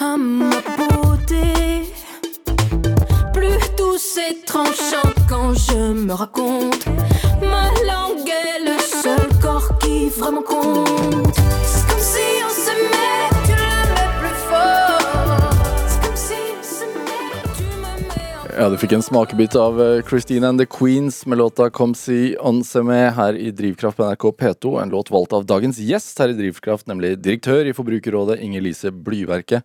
à ma beauté. Plus douce et tranchant quand je me raconte. Ma langue est le seul corps qui vraiment compte. Ja, du fikk en smakebit av eh, Christine and the Queens med låta Kom si onseme her i Drivkraft på NRK P2. En låt valgt av dagens gjest her i Drivkraft, nemlig direktør i Forbrukerrådet, Inger Lise Blyverket.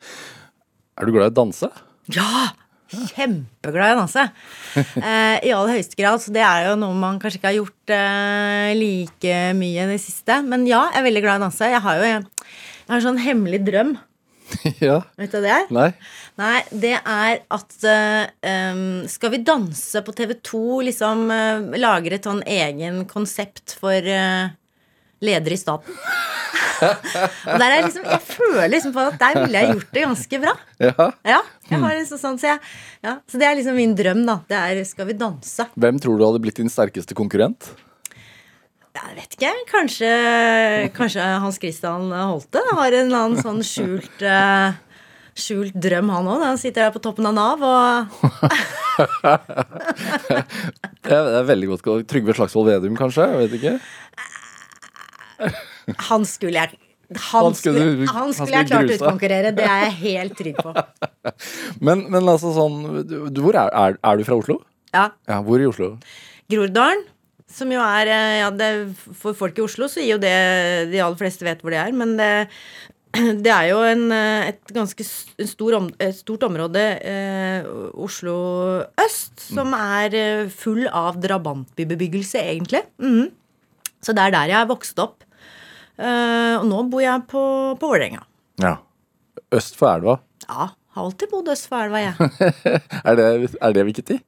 Er du glad i å danse? Ja! Kjempeglad i å danse. Eh, I aller høyeste grad. Så det er jo noe man kanskje ikke har gjort eh, like mye i det siste. Men ja, jeg er veldig glad i å danse. Jeg har jo jeg, har en sånn hemmelig drøm. ja. Vet du hva det er? Nei? Nei, det er at eh, Skal vi danse på TV2 liksom uh, lager et sånn egen konsept for uh, ledere i staten? Og der er liksom, jeg føler liksom på at der ville jeg gjort det ganske bra. Ja. Ja, jeg har liksom sånn, så, jeg, ja, så det er liksom min drøm, da. Det er Skal vi danse? Hvem tror du hadde blitt din sterkeste konkurrent? Jeg vet ikke. Kanskje, kanskje Hans Christian Holte har en eller annen sånn skjult eh, Skjult drøm, han òg. Han sitter der på toppen av Nav og Det er, veldig godt. Trygve Slagsvold Vedum, kanskje? Jeg vet ikke. Han skulle jeg han, Han skulle skulle, han skulle skulle jeg klart utkonkurrere. Det er jeg helt trygg på. Men, men altså sånn du- Hvor er, er, er du fra Oslo? Ja. Ja, hvor i Oslo? Groruddalen, som jo er eh, ja, det, For folk i Oslo så gir jo det De aller fleste vet hvor det er, men det, det er jo en, eh, et ganske stor om, et stort område, eh, Oslo øst, som er eh, full av drabantbybebyggelse, egentlig. Mm. Så det er der jeg er vokst opp. Eh, og nå bor jeg på, på Vålerenga. Ja. Øst for elva. Ja, har alltid bodd øst for elva, jeg. Er det, er det viktig?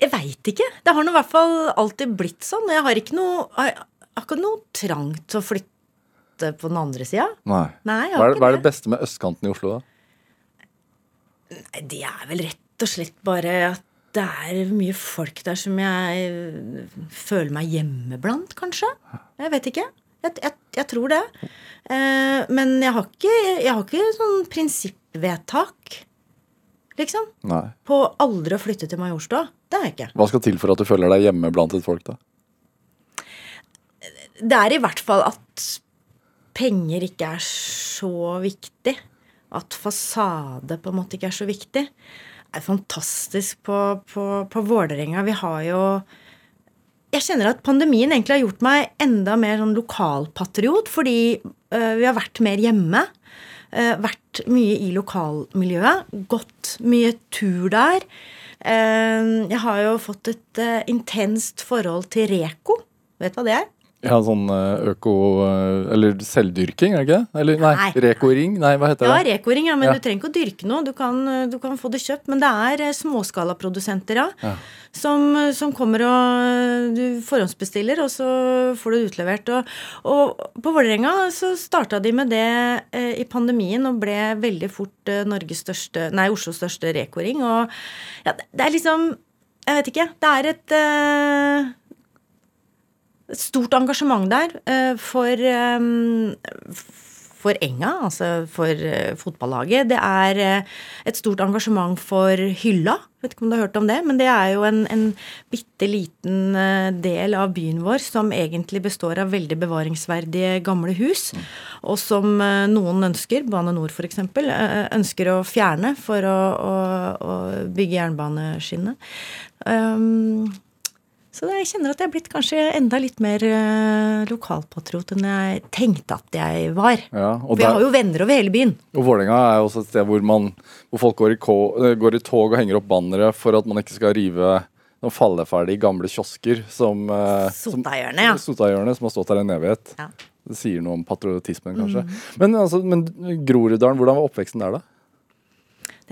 Jeg veit ikke. Det har nå i hvert fall alltid blitt sånn. Jeg har ikke noe, har ikke noe trang til å flytte på den andre sida. Nei. Nei, Hva er, hva er det det. beste med østkanten i Oslo, da? Nei, Det er vel rett og slett bare at det er mye folk der som jeg føler meg hjemme blant, kanskje. Jeg vet ikke. Jeg, jeg, jeg tror det. Eh, men jeg har ikke, jeg har ikke sånn prinsippvedtak, liksom, Nei. på aldri å flytte til Majorstua. Det har jeg ikke. Hva skal til for at du føler deg hjemme blant et folk, da? det er i hvert fall at penger ikke er så viktig. At fasade på en måte ikke er så viktig. Det er fantastisk på, på, på Vålerenga. Vi har jo Jeg kjenner at pandemien egentlig har gjort meg enda mer sånn lokalpatriot, fordi uh, vi har vært mer hjemme. Uh, vært mye i lokalmiljøet. Gått mye tur der. Eh, jeg har jo fått et øh, intenst forhold til Reko. Vet du hva det er? Ja, sånn eh, øko... eh, Eller selvdyrking, er det ikke det? Eller nei, Nei. rekoring? Nei, hva heter Ja, det? rekoring, ja, men Ja. du trenger ikke å dyrke noe. Du kan, du kan få det kjøpt. Men det er eh, småskalaprodusenter, ja. Ja. Som, som kommer og Du forhåndsbestiller, og så får du det utlevert. Og, og på Vålerenga så starta de med det eh, i pandemien og ble veldig fort eh, Norges største Nei, Oslos største rekoring. Og ja, det, det er liksom Jeg vet ikke. Det er et eh, et stort engasjement der eh, for eh, for Enga, altså for eh, fotballaget. Det er et stort engasjement for Hylla. Vet ikke om du har hørt om det, men det er jo en, en bitte liten del av byen vår som egentlig består av veldig bevaringsverdige gamle hus, og som noen ønsker, Bane Nor f.eks., ønsker å fjerne for å, å, å bygge jernbaneskinnet. Um, så jeg kjenner at jeg er blitt kanskje enda litt mer uh, lokalpatriot enn jeg tenkte at jeg var. Ja, For jeg har jo venner over hele byen. og Vålerenga er også et sted hvor, man, hvor folk går i, ko, eh, går i tog og henger opp bannere for at man ikke skal rive noen falleferdige gamle kiosker som eh, som- Sotahjørnet, ja. Sotahjørnet, som har stått der en evighet. Ja. Det sier noe om patriotismen, kanskje. Mm. Men, altså, men Groruddalen, hvordan var oppveksten der, da?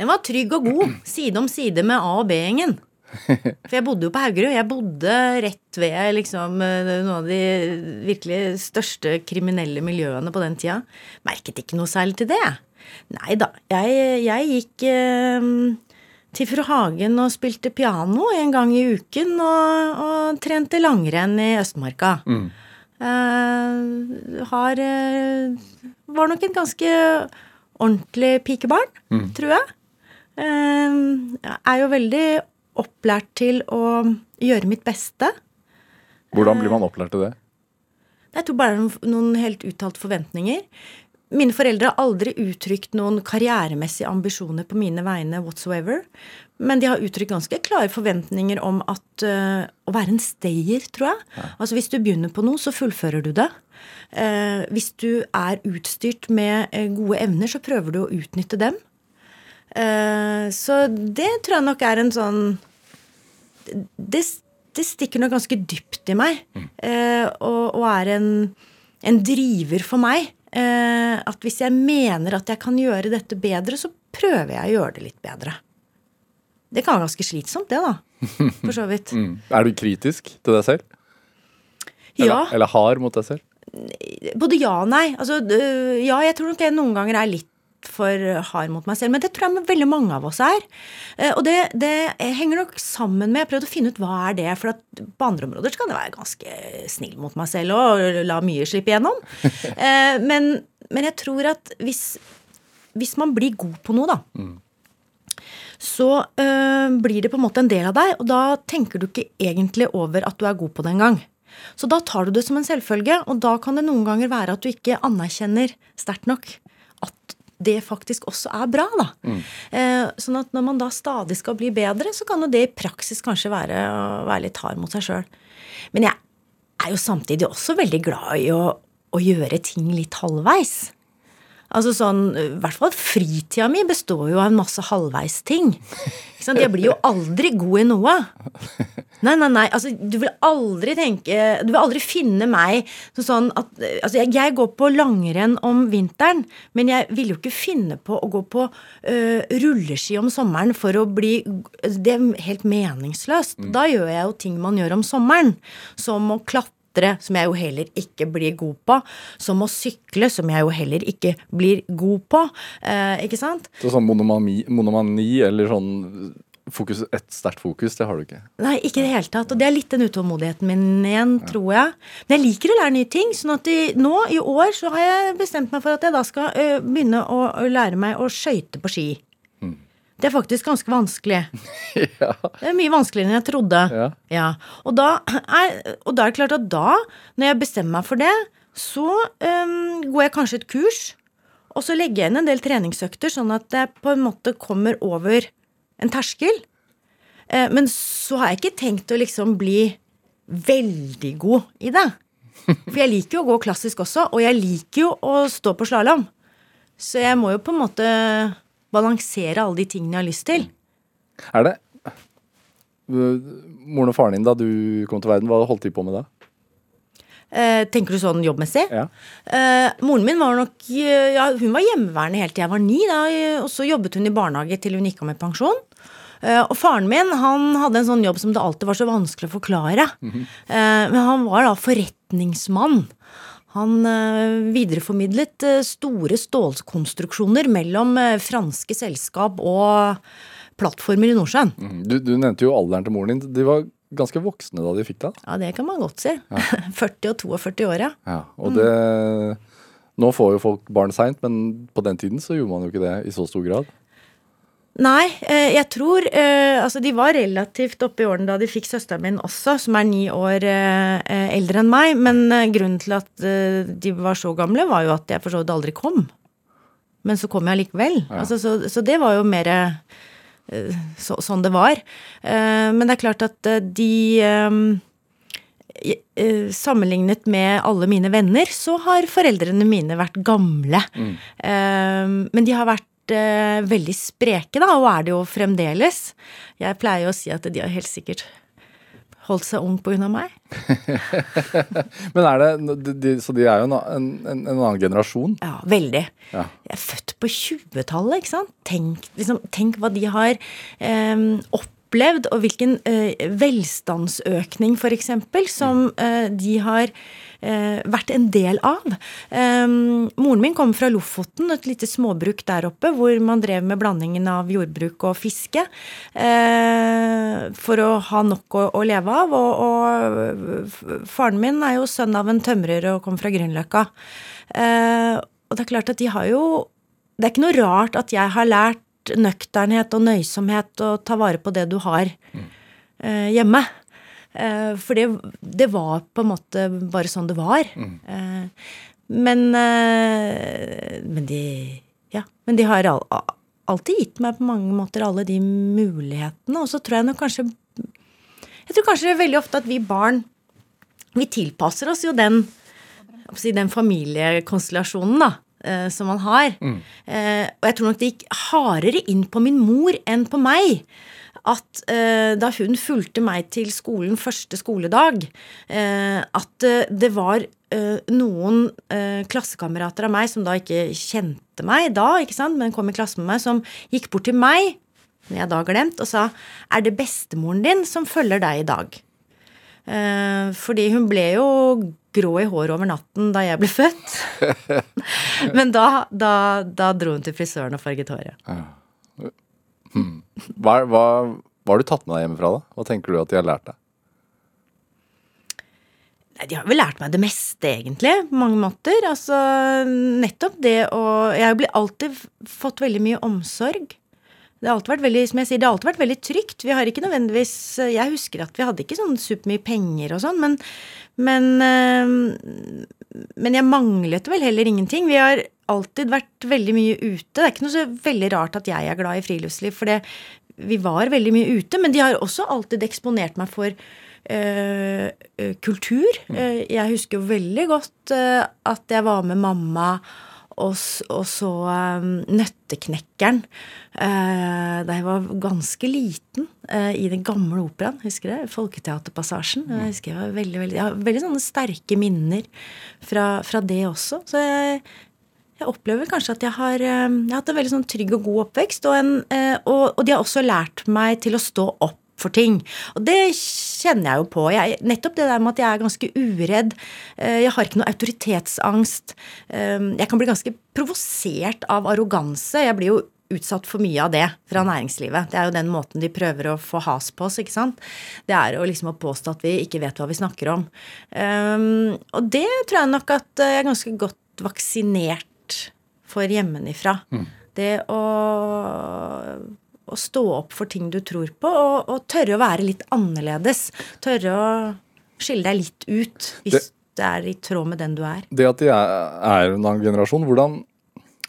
Den var trygg og god. Side om side med A- og B-gjengen. For jeg bodde jo på Haugerud. Jeg bodde rett ved liksom eh, noen av de virkelig største kriminelle miljøene på den tida. Merket ikke noe særlig til det. Nei da. Jeg, jeg gikk eh, til Fru Hagen og spilte piano en gang i uken og, og trente langrenn i Østmarka. Eh, har eh, Var nok en ganske ordentlig pikebarn, tror jeg. Eh, er jo veldig opplært til å gjøre mitt beste. Hvordan blir man opplært til det? Jeg tror bare det er noen, noen helt uttalt forventninger. Mine foreldre har aldri uttrykt noen karrieremessige ambisjoner på mine vegne whatsoever. Men de har uttrykt ganske klare forventninger om at uh, å være en stayer, tror jeg. Altså hvis du begynner på noe, så fullfører du det. Uh, hvis du er utstyrt med uh, gode evner, så prøver du å utnytte dem. Eh, så det tror jeg nok er en sånn Det, det stikker noe ganske dypt i meg. eh, og, og er en, en driver for meg. Eh, at hvis jeg mener at jeg kan gjøre dette bedre, så prøver jeg å gjøre det litt bedre. Det kan være ganske slitsomt, det, da. For så vidt. Mm. Er du kritisk til deg selv? Eller, Ja. eller hard mot deg selv? Både ja og nei. Altså, ja, jeg tror nok jeg noen ganger er litt for hard mot meg selv, men det tror jeg veldig mange av oss er. Eh, Og det, det henger nok sammen med Jeg prøvde å finne ut hva er det for at på andre områder så kan jeg være ganske snill mot meg selv og la mye slippe igjennom. Eh, Men, men jeg tror at hvis, hvis man blir god på noe, da, så øh, blir det på en måte en del av deg, og da tenker du ikke egentlig over at du er god på det engang. Så da tar du det som en selvfølge, og da kan det noen ganger være at du ikke anerkjenner sterkt nok det faktisk også er bra, da. Eh, sånn at når man da stadig skal bli bedre, så kan jo det i praksis kanskje være å være litt hard mot seg sjøl. Men jeg er jo samtidig også veldig glad i å, å gjøre ting litt halvveis. Altså sånn, I hvert fall fritida mi består jo av en masse halvveisting. Ikke sant? Jeg blir jo aldri god i noe. Nei, nei, nei. altså Du vil aldri tenke Du vil aldri finne meg sånn at Altså, jeg, jeg går på langrenn om vinteren, men jeg vil jo ikke finne på å gå på øh, rulleski om sommeren for å bli Det er helt meningsløst. Da gjør jeg jo ting man gjør om sommeren, som å klatre som jeg jo heller ikke blir god på. Som å sykle, som jeg jo heller ikke blir god på. Eh, ikke sant? Så sånn monomani, monomani eller sånn fokus, et sterkt fokus, det har du ikke. Nei, ikke i det hele tatt. Og det er litt den utålmodigheten min igjen, tror jeg. Men jeg liker å lære nye ting. sånn at i, nå i år så har jeg bestemt meg for at jeg da skal ø, begynne å, å lære meg å skøyte på ski. Det er faktisk ganske vanskelig. ja. Det er mye vanskeligere enn jeg trodde. Ja. Og, da er, og da er det klart at da, når jeg bestemmer meg for det, så øhm, går jeg kanskje et kurs. Og så legger jeg inn en del treningsøkter, sånn at jeg på en måte kommer over en terskel. Eh, men så har jeg ikke tenkt å liksom bli veldig god i det. For jeg liker jo å gå klassisk også, og jeg liker jo å stå på slalåm. Så jeg må jo på en måte balansere alle de tingene jeg har lyst til. Er det øh, Moren og faren din da du kom til verden, hva holdt de på med da? Eh, tenker du sånn jobbmessig? Ja. Eh, moren min var nok eh, ja, Hun var hjemmeværende helt til jeg var ni. Da, og så jobbet hun i barnehage til hun gikk av med pensjon. Eh, og faren min han hadde en sånn jobb som det alltid var så vanskelig å forklare. eh, men han var da forretningsmann. Han videreformidlet store stålkonstruksjoner mellom franske selskap og plattformer i Nordsjøen. Mhm. Du, du nevnte jo alderen til moren din. De var ganske voksne da de fikk det? Ja, det kan man godt si. 40 og 42 år, ja. Ja, og det Nå får jo folk barn seint, men på den tiden så gjorde man jo ikke det i så stor grad. Nei, eh, jeg tror eh, Altså, de var relativt oppe i årene da de fikk søsteren min også, som er ni år eh, eldre enn meg. Men grunnen til at de var så gamle, var jo at jeg for så vidt aldri kom. Men så kom jeg allikevel. Altså, så, så det var jo mer så, sånn det var. Eh, men det er klart at eh, de eh, eh, Sammenlignet med alle mine venner, så har foreldrene mine vært gamle. Mm. men de har vært eh, veldig spreke, da, og er det jo fremdeles. Jeg pleier å si at de har helt sikkert holdt seg ung av meg. Men er det de, de, Så de er jo en, en, en en annen generasjon. Ja, veldig. Ja. Jeg er født på 20-tallet, ikke sant. Tenk, liksom, tenk hva de har eh, opplevd, og hvilken eh, velstandsøkning, f.eks., som eh, de har vært en del av. Um, moren min kommer fra Lofoten, et lite småbruk der oppe, hvor man drev med blandingen av jordbruk og fiske. Eh, for å ha nok å, å leve av. Og, og, faren min er jo sønn av en tømrer og kom fra Grünerløkka. Eh, og det er klart at de har jo Det er ikke noe rart at jeg har lært nøkternhet og nøysomhet og ta vare på det du har eh, hjemme. Eh, for det, det, var på en måte bare sånn det var. Mm. Eh, men, eh, men de Ja. Men de har all, alltid gitt meg på mange måter alle de mulighetene. Og så tror jeg nok kanskje Jeg tror kanskje det er veldig ofte at vi barn Vi tilpasser oss jo den, den familiekonstellasjonen, da. Som man har. Mm. Eh, og jeg tror nok det gikk hardere inn på min mor enn på meg at eh, da hun fulgte meg til skolen første skoledag, eh, at eh, det var eh, noen klassekamerater av meg som da ikke kjente meg da, ikke sant, men kom i klasse med meg, som gikk bort til meg, som jeg da glemt, og sa er det bestemoren din som følger deg i dag? fordi hun ble jo grå i håret over natten da jeg ble født. Men da, da, da, dro hun til frisøren og farget håret. Ja. Hmm. Hva, hva, hva, har du tatt med deg hjemmefra, da? Hva tenker du at de har lært deg? De har vel lært meg det meste, egentlig, på mange måter. Altså nettopp det å Jeg har alltid fått veldig mye omsorg. Det har alltid vært veldig, som jeg sier, det har alltid vært veldig trygt. Vi har ikke nødvendigvis Jeg husker at vi hadde ikke sånn supermye penger og sånn, men, men, eh, men jeg manglet vel heller ingenting. Vi har alltid vært veldig mye ute. Det er ikke noe så veldig rart at jeg er glad i friluftsliv, for det, vi var veldig mye ute. Men de har også alltid eksponert meg for øh, kultur. Mm. Jeg husker jo veldig godt øh, at jeg var med mamma og, og så um, Nøtteknekkeren da jeg var ganske liten, i den gamle operaen. Husker du det? Folketeaterpassasjen. Jeg husker jeg var veldig, veldig, jeg har veldig sånne sterke minner fra, fra det også. Så jeg, jeg opplever kanskje at jeg har, jeg har, hatt en veldig sånn trygg og god oppvekst. Og, en, og, og, de har også lært meg til å stå opp for ting. Og det kjenner jeg jo på. Jeg, nettopp det der med at jeg er ganske uredd. Eh, jeg har ikke noe autoritetsangst. Eh, jeg kan bli ganske provosert av arroganse. Jeg blir jo utsatt for mye av det fra næringslivet. Det er jo den måten de prøver å få has på oss, ikke sant. Det er jo liksom å påstå at vi ikke vet hva vi snakker om. Og det tror jeg nok at jeg er ganske godt vaksinert for hjemmefra. Mm. Det å å stå opp for ting du tror på, og, og, tørre å være litt annerledes. Tørre å skille deg litt ut hvis det, det er i tråd med den du er. Det at de er, er en annen generasjon, hvordan,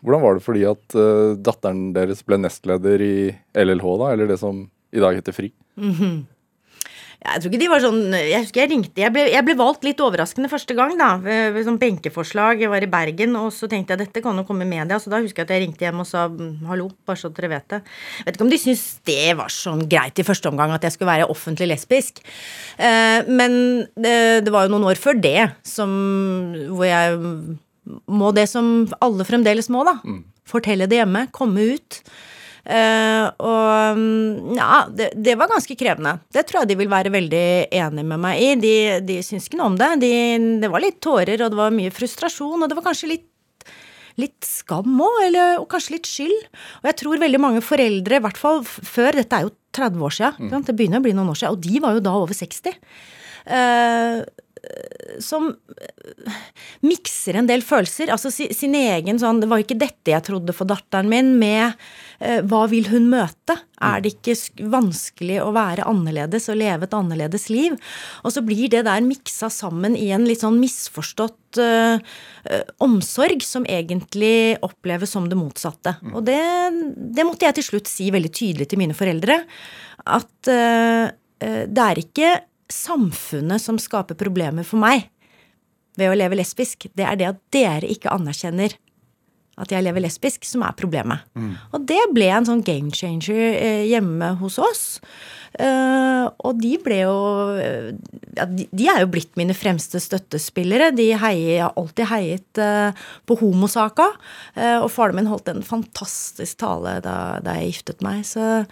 hvordan, var det fordi at uh, datteren deres ble nestleder i LLH, da, eller det som i dag heter FRI? Mm -hmm. Jeg tror ikke de var sånn Jeg husker jeg ringte Jeg ble, jeg ble valgt litt overraskende første gang, da. Ved, ved sånn benkeforslag. Jeg var i Bergen, og så tenkte jeg dette kan jo komme i media. Så da husker jeg at jeg ringte hjem og sa hallo, bare så dere vet det. Vet ikke om de syntes det var sånn greit i første omgang at jeg skulle være offentlig lesbisk. Eh, men det, det, var jo noen år før det som hvor jeg må det som alle fremdeles må, da. Mm. Fortelle det hjemme. Komme ut. Uh, og mm, ja, det, det, var ganske krevende. Det tror jeg de vil være veldig enig med meg i. De, de syns ikke noe om det. De, det var litt tårer, og det var mye frustrasjon, og det var kanskje litt litt skam òg, og kanskje litt skyld. Og jeg tror veldig mange foreldre, i hvert fall før, dette er jo 30 år siden, mm. det begynner å bli noen år siden, og de var jo da over 60. Uh, som eh, mikser en del følelser. Altså sin egen sånn Det var ikke dette jeg trodde for datteren min, med eh, hva vil hun møte? Er det ikke vanskelig å være annerledes og leve et annerledes liv? Og så blir det der miksa sammen i en litt sånn misforstått uh, omsorg som egentlig oppleves som det motsatte. Mm. Og det, det, måtte jeg til slutt si veldig tydelig til mine foreldre. At uh, det er ikke samfunnet som skaper problemer for meg ved å leve lesbisk. Det er det at dere ikke anerkjenner at jeg lever lesbisk, som er problemet. Mm. Og det ble en sånn game changer eh, hjemme hos oss. Uh, og de ble jo ja, de, er jo blitt mine fremste støttespillere. De heier, har alltid heiet på homosaka. Og faren min holdt en fantastisk tale da, da jeg giftet meg. Så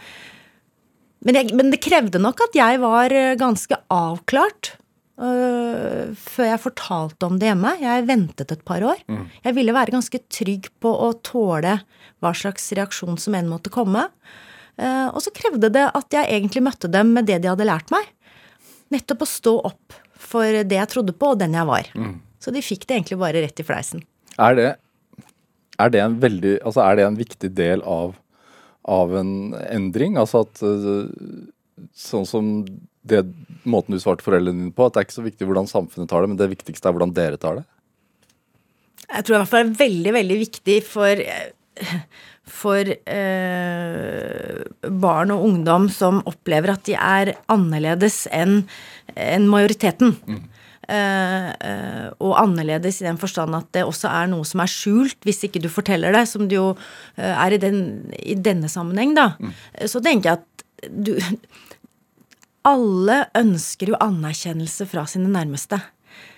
men, jeg, men det krevde nok at jeg var eh, ganske avklart øh, før jeg fortalte om det hjemme. Jeg ventet et par år. Jeg ville være ganske trygg på å tåle hva slags reaksjon som enn måtte komme. Uh, og så krevde det at jeg egentlig møtte dem med det de hadde lært meg. Nettopp å stå opp for det jeg trodde på, og den jeg var. Så de fikk det egentlig bare rett i fleisen. Er det, er det en veldig Altså, er det en viktig del av, av en endring? Altså at øh, Sånn som det måten du svarte foreldrene dine på, at det er ikke så viktig hvordan samfunnet tar det, men det viktigste er hvordan dere tar det? Jeg tror i hvert fall det er veldig, veldig viktig for for eh, barn og ungdom som opplever at de er annerledes enn enn majoriteten. Eh, eh, og annerledes i den forstand at det også er noe som er skjult, hvis ikke du forteller det, som det jo eh, er i, den, i denne sammenheng, da. Så tenker jeg at du Alle ønsker jo anerkjennelse fra sine nærmeste.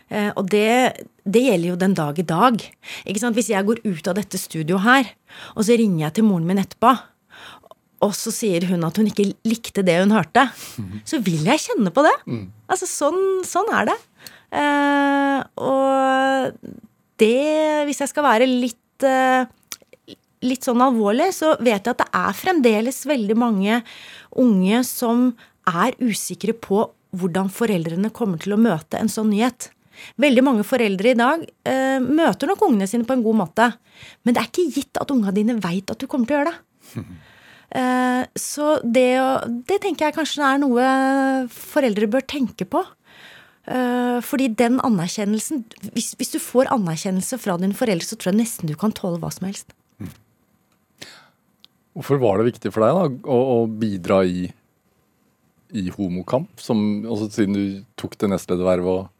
Eh, og det, det gjelder jo den dag i dag. Ikke sant? Hvis jeg går ut av dette studioet her, og så ringer jeg til moren min etterpå, og så sier hun at hun ikke likte det hun hørte, så vil jeg kjenne på det. Altså, sånn, sånn er det. Eh, og det, hvis jeg skal være litt eh, litt sånn alvorlig, så vet jeg at det er fremdeles veldig mange unge som er usikre på hvordan foreldrene kommer til å møte en sånn nyhet. Veldig mange foreldre i dag eh, møter nok ungene sine på en god måte, men det er ikke gitt at unga dine veit at du kommer til å gjøre det. Eh, så det, det tenker jeg kanskje er noe foreldre bør tenke på. Eh, fordi den anerkjennelsen hvis, hvis du får anerkjennelse fra dine foreldre, så tror jeg nesten du kan tåle hva som helst. Hvorfor var det viktig for deg da, å, å bidra i, i homokamp, som, også siden du tok det nestledervervet og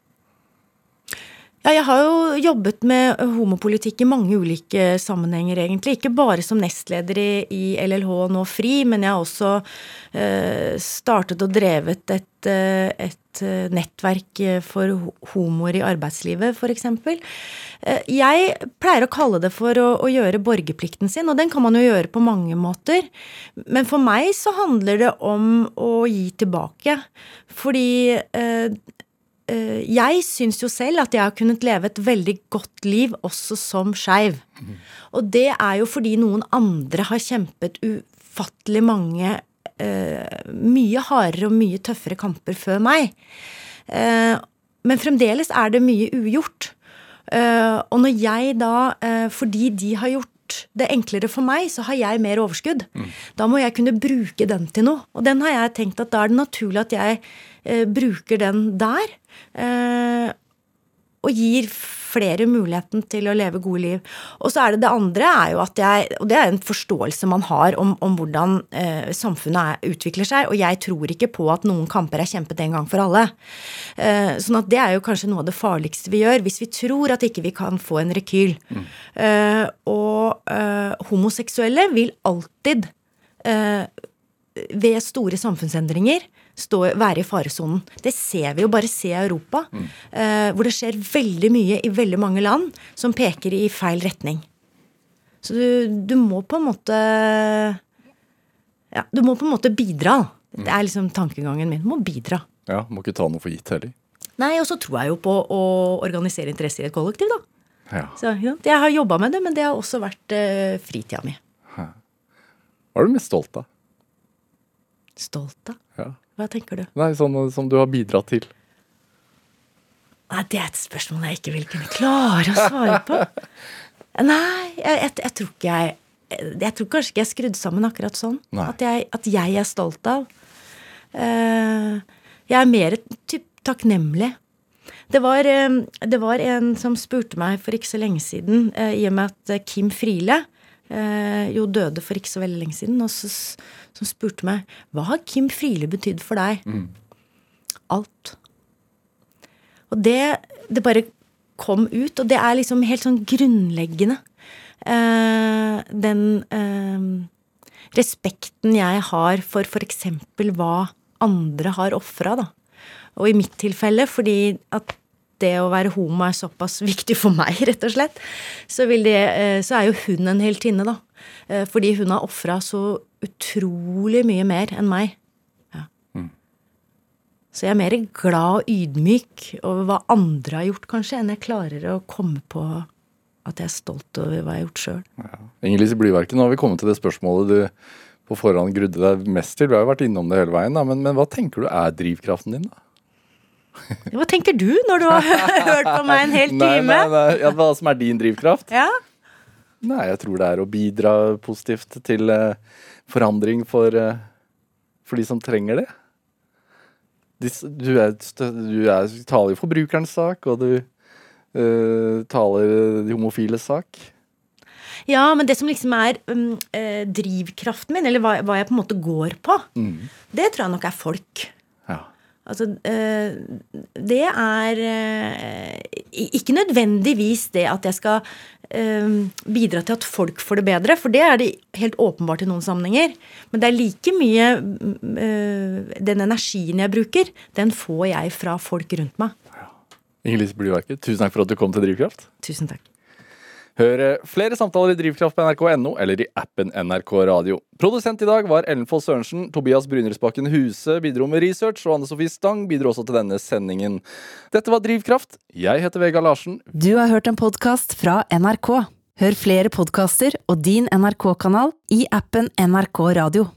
Ja, jeg har jo jobbet med homopolitikk i mange ulike sammenhenger, egentlig. Ikke bare som nestleder i, i LLH Nå Fri, men jeg har også eh, startet og drevet et, eh, et eh, nettverk for homoer i arbeidslivet, f.eks. Eh, jeg pleier å kalle det for å, å gjøre borgerplikten sin, og den kan man jo gjøre på mange måter. Men for meg så handler det om å gi tilbake. Fordi eh, eh, jeg syns jo selv at jeg har kunnet leve et veldig godt liv også som skeiv. Og det er jo fordi noen andre har kjempet ufattelig mange eh, mye hardere og mye tøffere kamper før meg. Eh, men fremdeles er det mye ugjort. Eh, og når jeg da, eh, fordi de har gjort det enklere for meg, så har jeg mer overskudd. Da må jeg kunne bruke den til noe. Og den har jeg tenkt at da er det naturlig at jeg eh, bruker den der. Eh, og gir flere muligheten til å leve gode liv. Og så er det det andre er jo at jeg Og det er en forståelse man har om, om hvordan eh, samfunnet er, utvikler seg. Og jeg tror ikke på at noen kamper er kjempet en gang for alle. Eh, sånn at det er jo kanskje noe av det farligste vi gjør, hvis vi tror at ikke vi kan få en rekyl. Eh, og eh, homoseksuelle vil alltid eh, ved store samfunnsendringer stå, være i faresonen. Det ser vi jo bare se Europa, eh, hvor det skjer veldig mye i veldig mange land som peker i feil retning. Så du, du må på en måte Ja, du må på en måte bidra. Det er liksom tankegangen min. Du må bidra. Ja, må ikke ta noe for gitt heller. Nei, og så tror jeg jo på å organisere interesser i et kollektiv, da. Ja. Så, ja, jeg har jobba med det, men det har også vært uh, fritida mi. Hva er du mest stolt av? Stolt av. Hva tenker du? Nei, sånn som du har bidratt til. Nei, det er et spørsmål jeg ikke vil kunne klare å svare på. Nei, jeg, jeg, jeg tror ikke jeg Jeg tror kanskje ikke jeg er skrudd sammen akkurat sånn. At jeg, at jeg er stolt av. Uh, jeg er mer typ, takknemlig. Det var, eh, det var en som spurte meg for ikke så lenge siden, uh, i og med at Kim Friele uh, jo døde for ikke så veldig lenge siden, og så, som spurte meg hva har Kim Friele betydd for deg? Alt. Og det, det bare kom ut, og det er liksom helt sånn grunnleggende. Eh, den eh, respekten jeg har for f.eks. hva andre har ofra, da. Og i mitt tilfelle fordi at det å være homo er såpass viktig for meg, rett og slett, så, det, eh, så er jo hun en heltinne, da. Eh, Fordi hun har ofra så utrolig mye mer enn meg Så jeg er mer glad og ydmyk over hva andre har gjort, kanskje, enn jeg klarer å komme på at jeg er stolt over hva jeg har gjort sjøl. Inger-Lise Blyverken, nå har vi kommet til det spørsmålet du på forhånd grudde deg mest til. Du har jo vært innom det hele veien, da, men, men hva tenker du er drivkraften din, da? Hva tenker du når du har hørt på meg en hel Nei, time? nei, nei, ja, hva som er din drivkraft? Ja? Nei, jeg tror det er å bidra positivt til eh, forandring for, eh, for de som trenger det. Du, er, du er, taler jo forbrukerens sak, og du uh, taler de homofiles sak. ja, men det som liksom er um, eh, drivkraften min, eller hva, hva jeg på en måte går på, det tror jeg nok er folk. Ja. Altså, eh, det er eh, ikke nødvendigvis det at jeg skal bidra til at folk får det bedre, for det er det helt åpenbart i noen sammenhenger. Men det er like mye mm, eh, Den energien jeg bruker, den får jeg fra folk rundt meg. Inger-Lise Blyverket, tusen takk for at du kom til Drivkraft. Tusen takk. Hør flere samtaler i Drivkraft på nrk.no eller i appen NRK Radio. Produsent i dag var Ellen Foss Sørensen. Tobias Brynildsbakken Huse bidro med research, og Anne Sofie Stang bidro også til denne sendingen. Dette var Drivkraft. Jeg heter Vegard Larsen. Du har hørt en podkast fra NRK. Hør flere podkaster og din NRK-kanal i appen NRK Radio.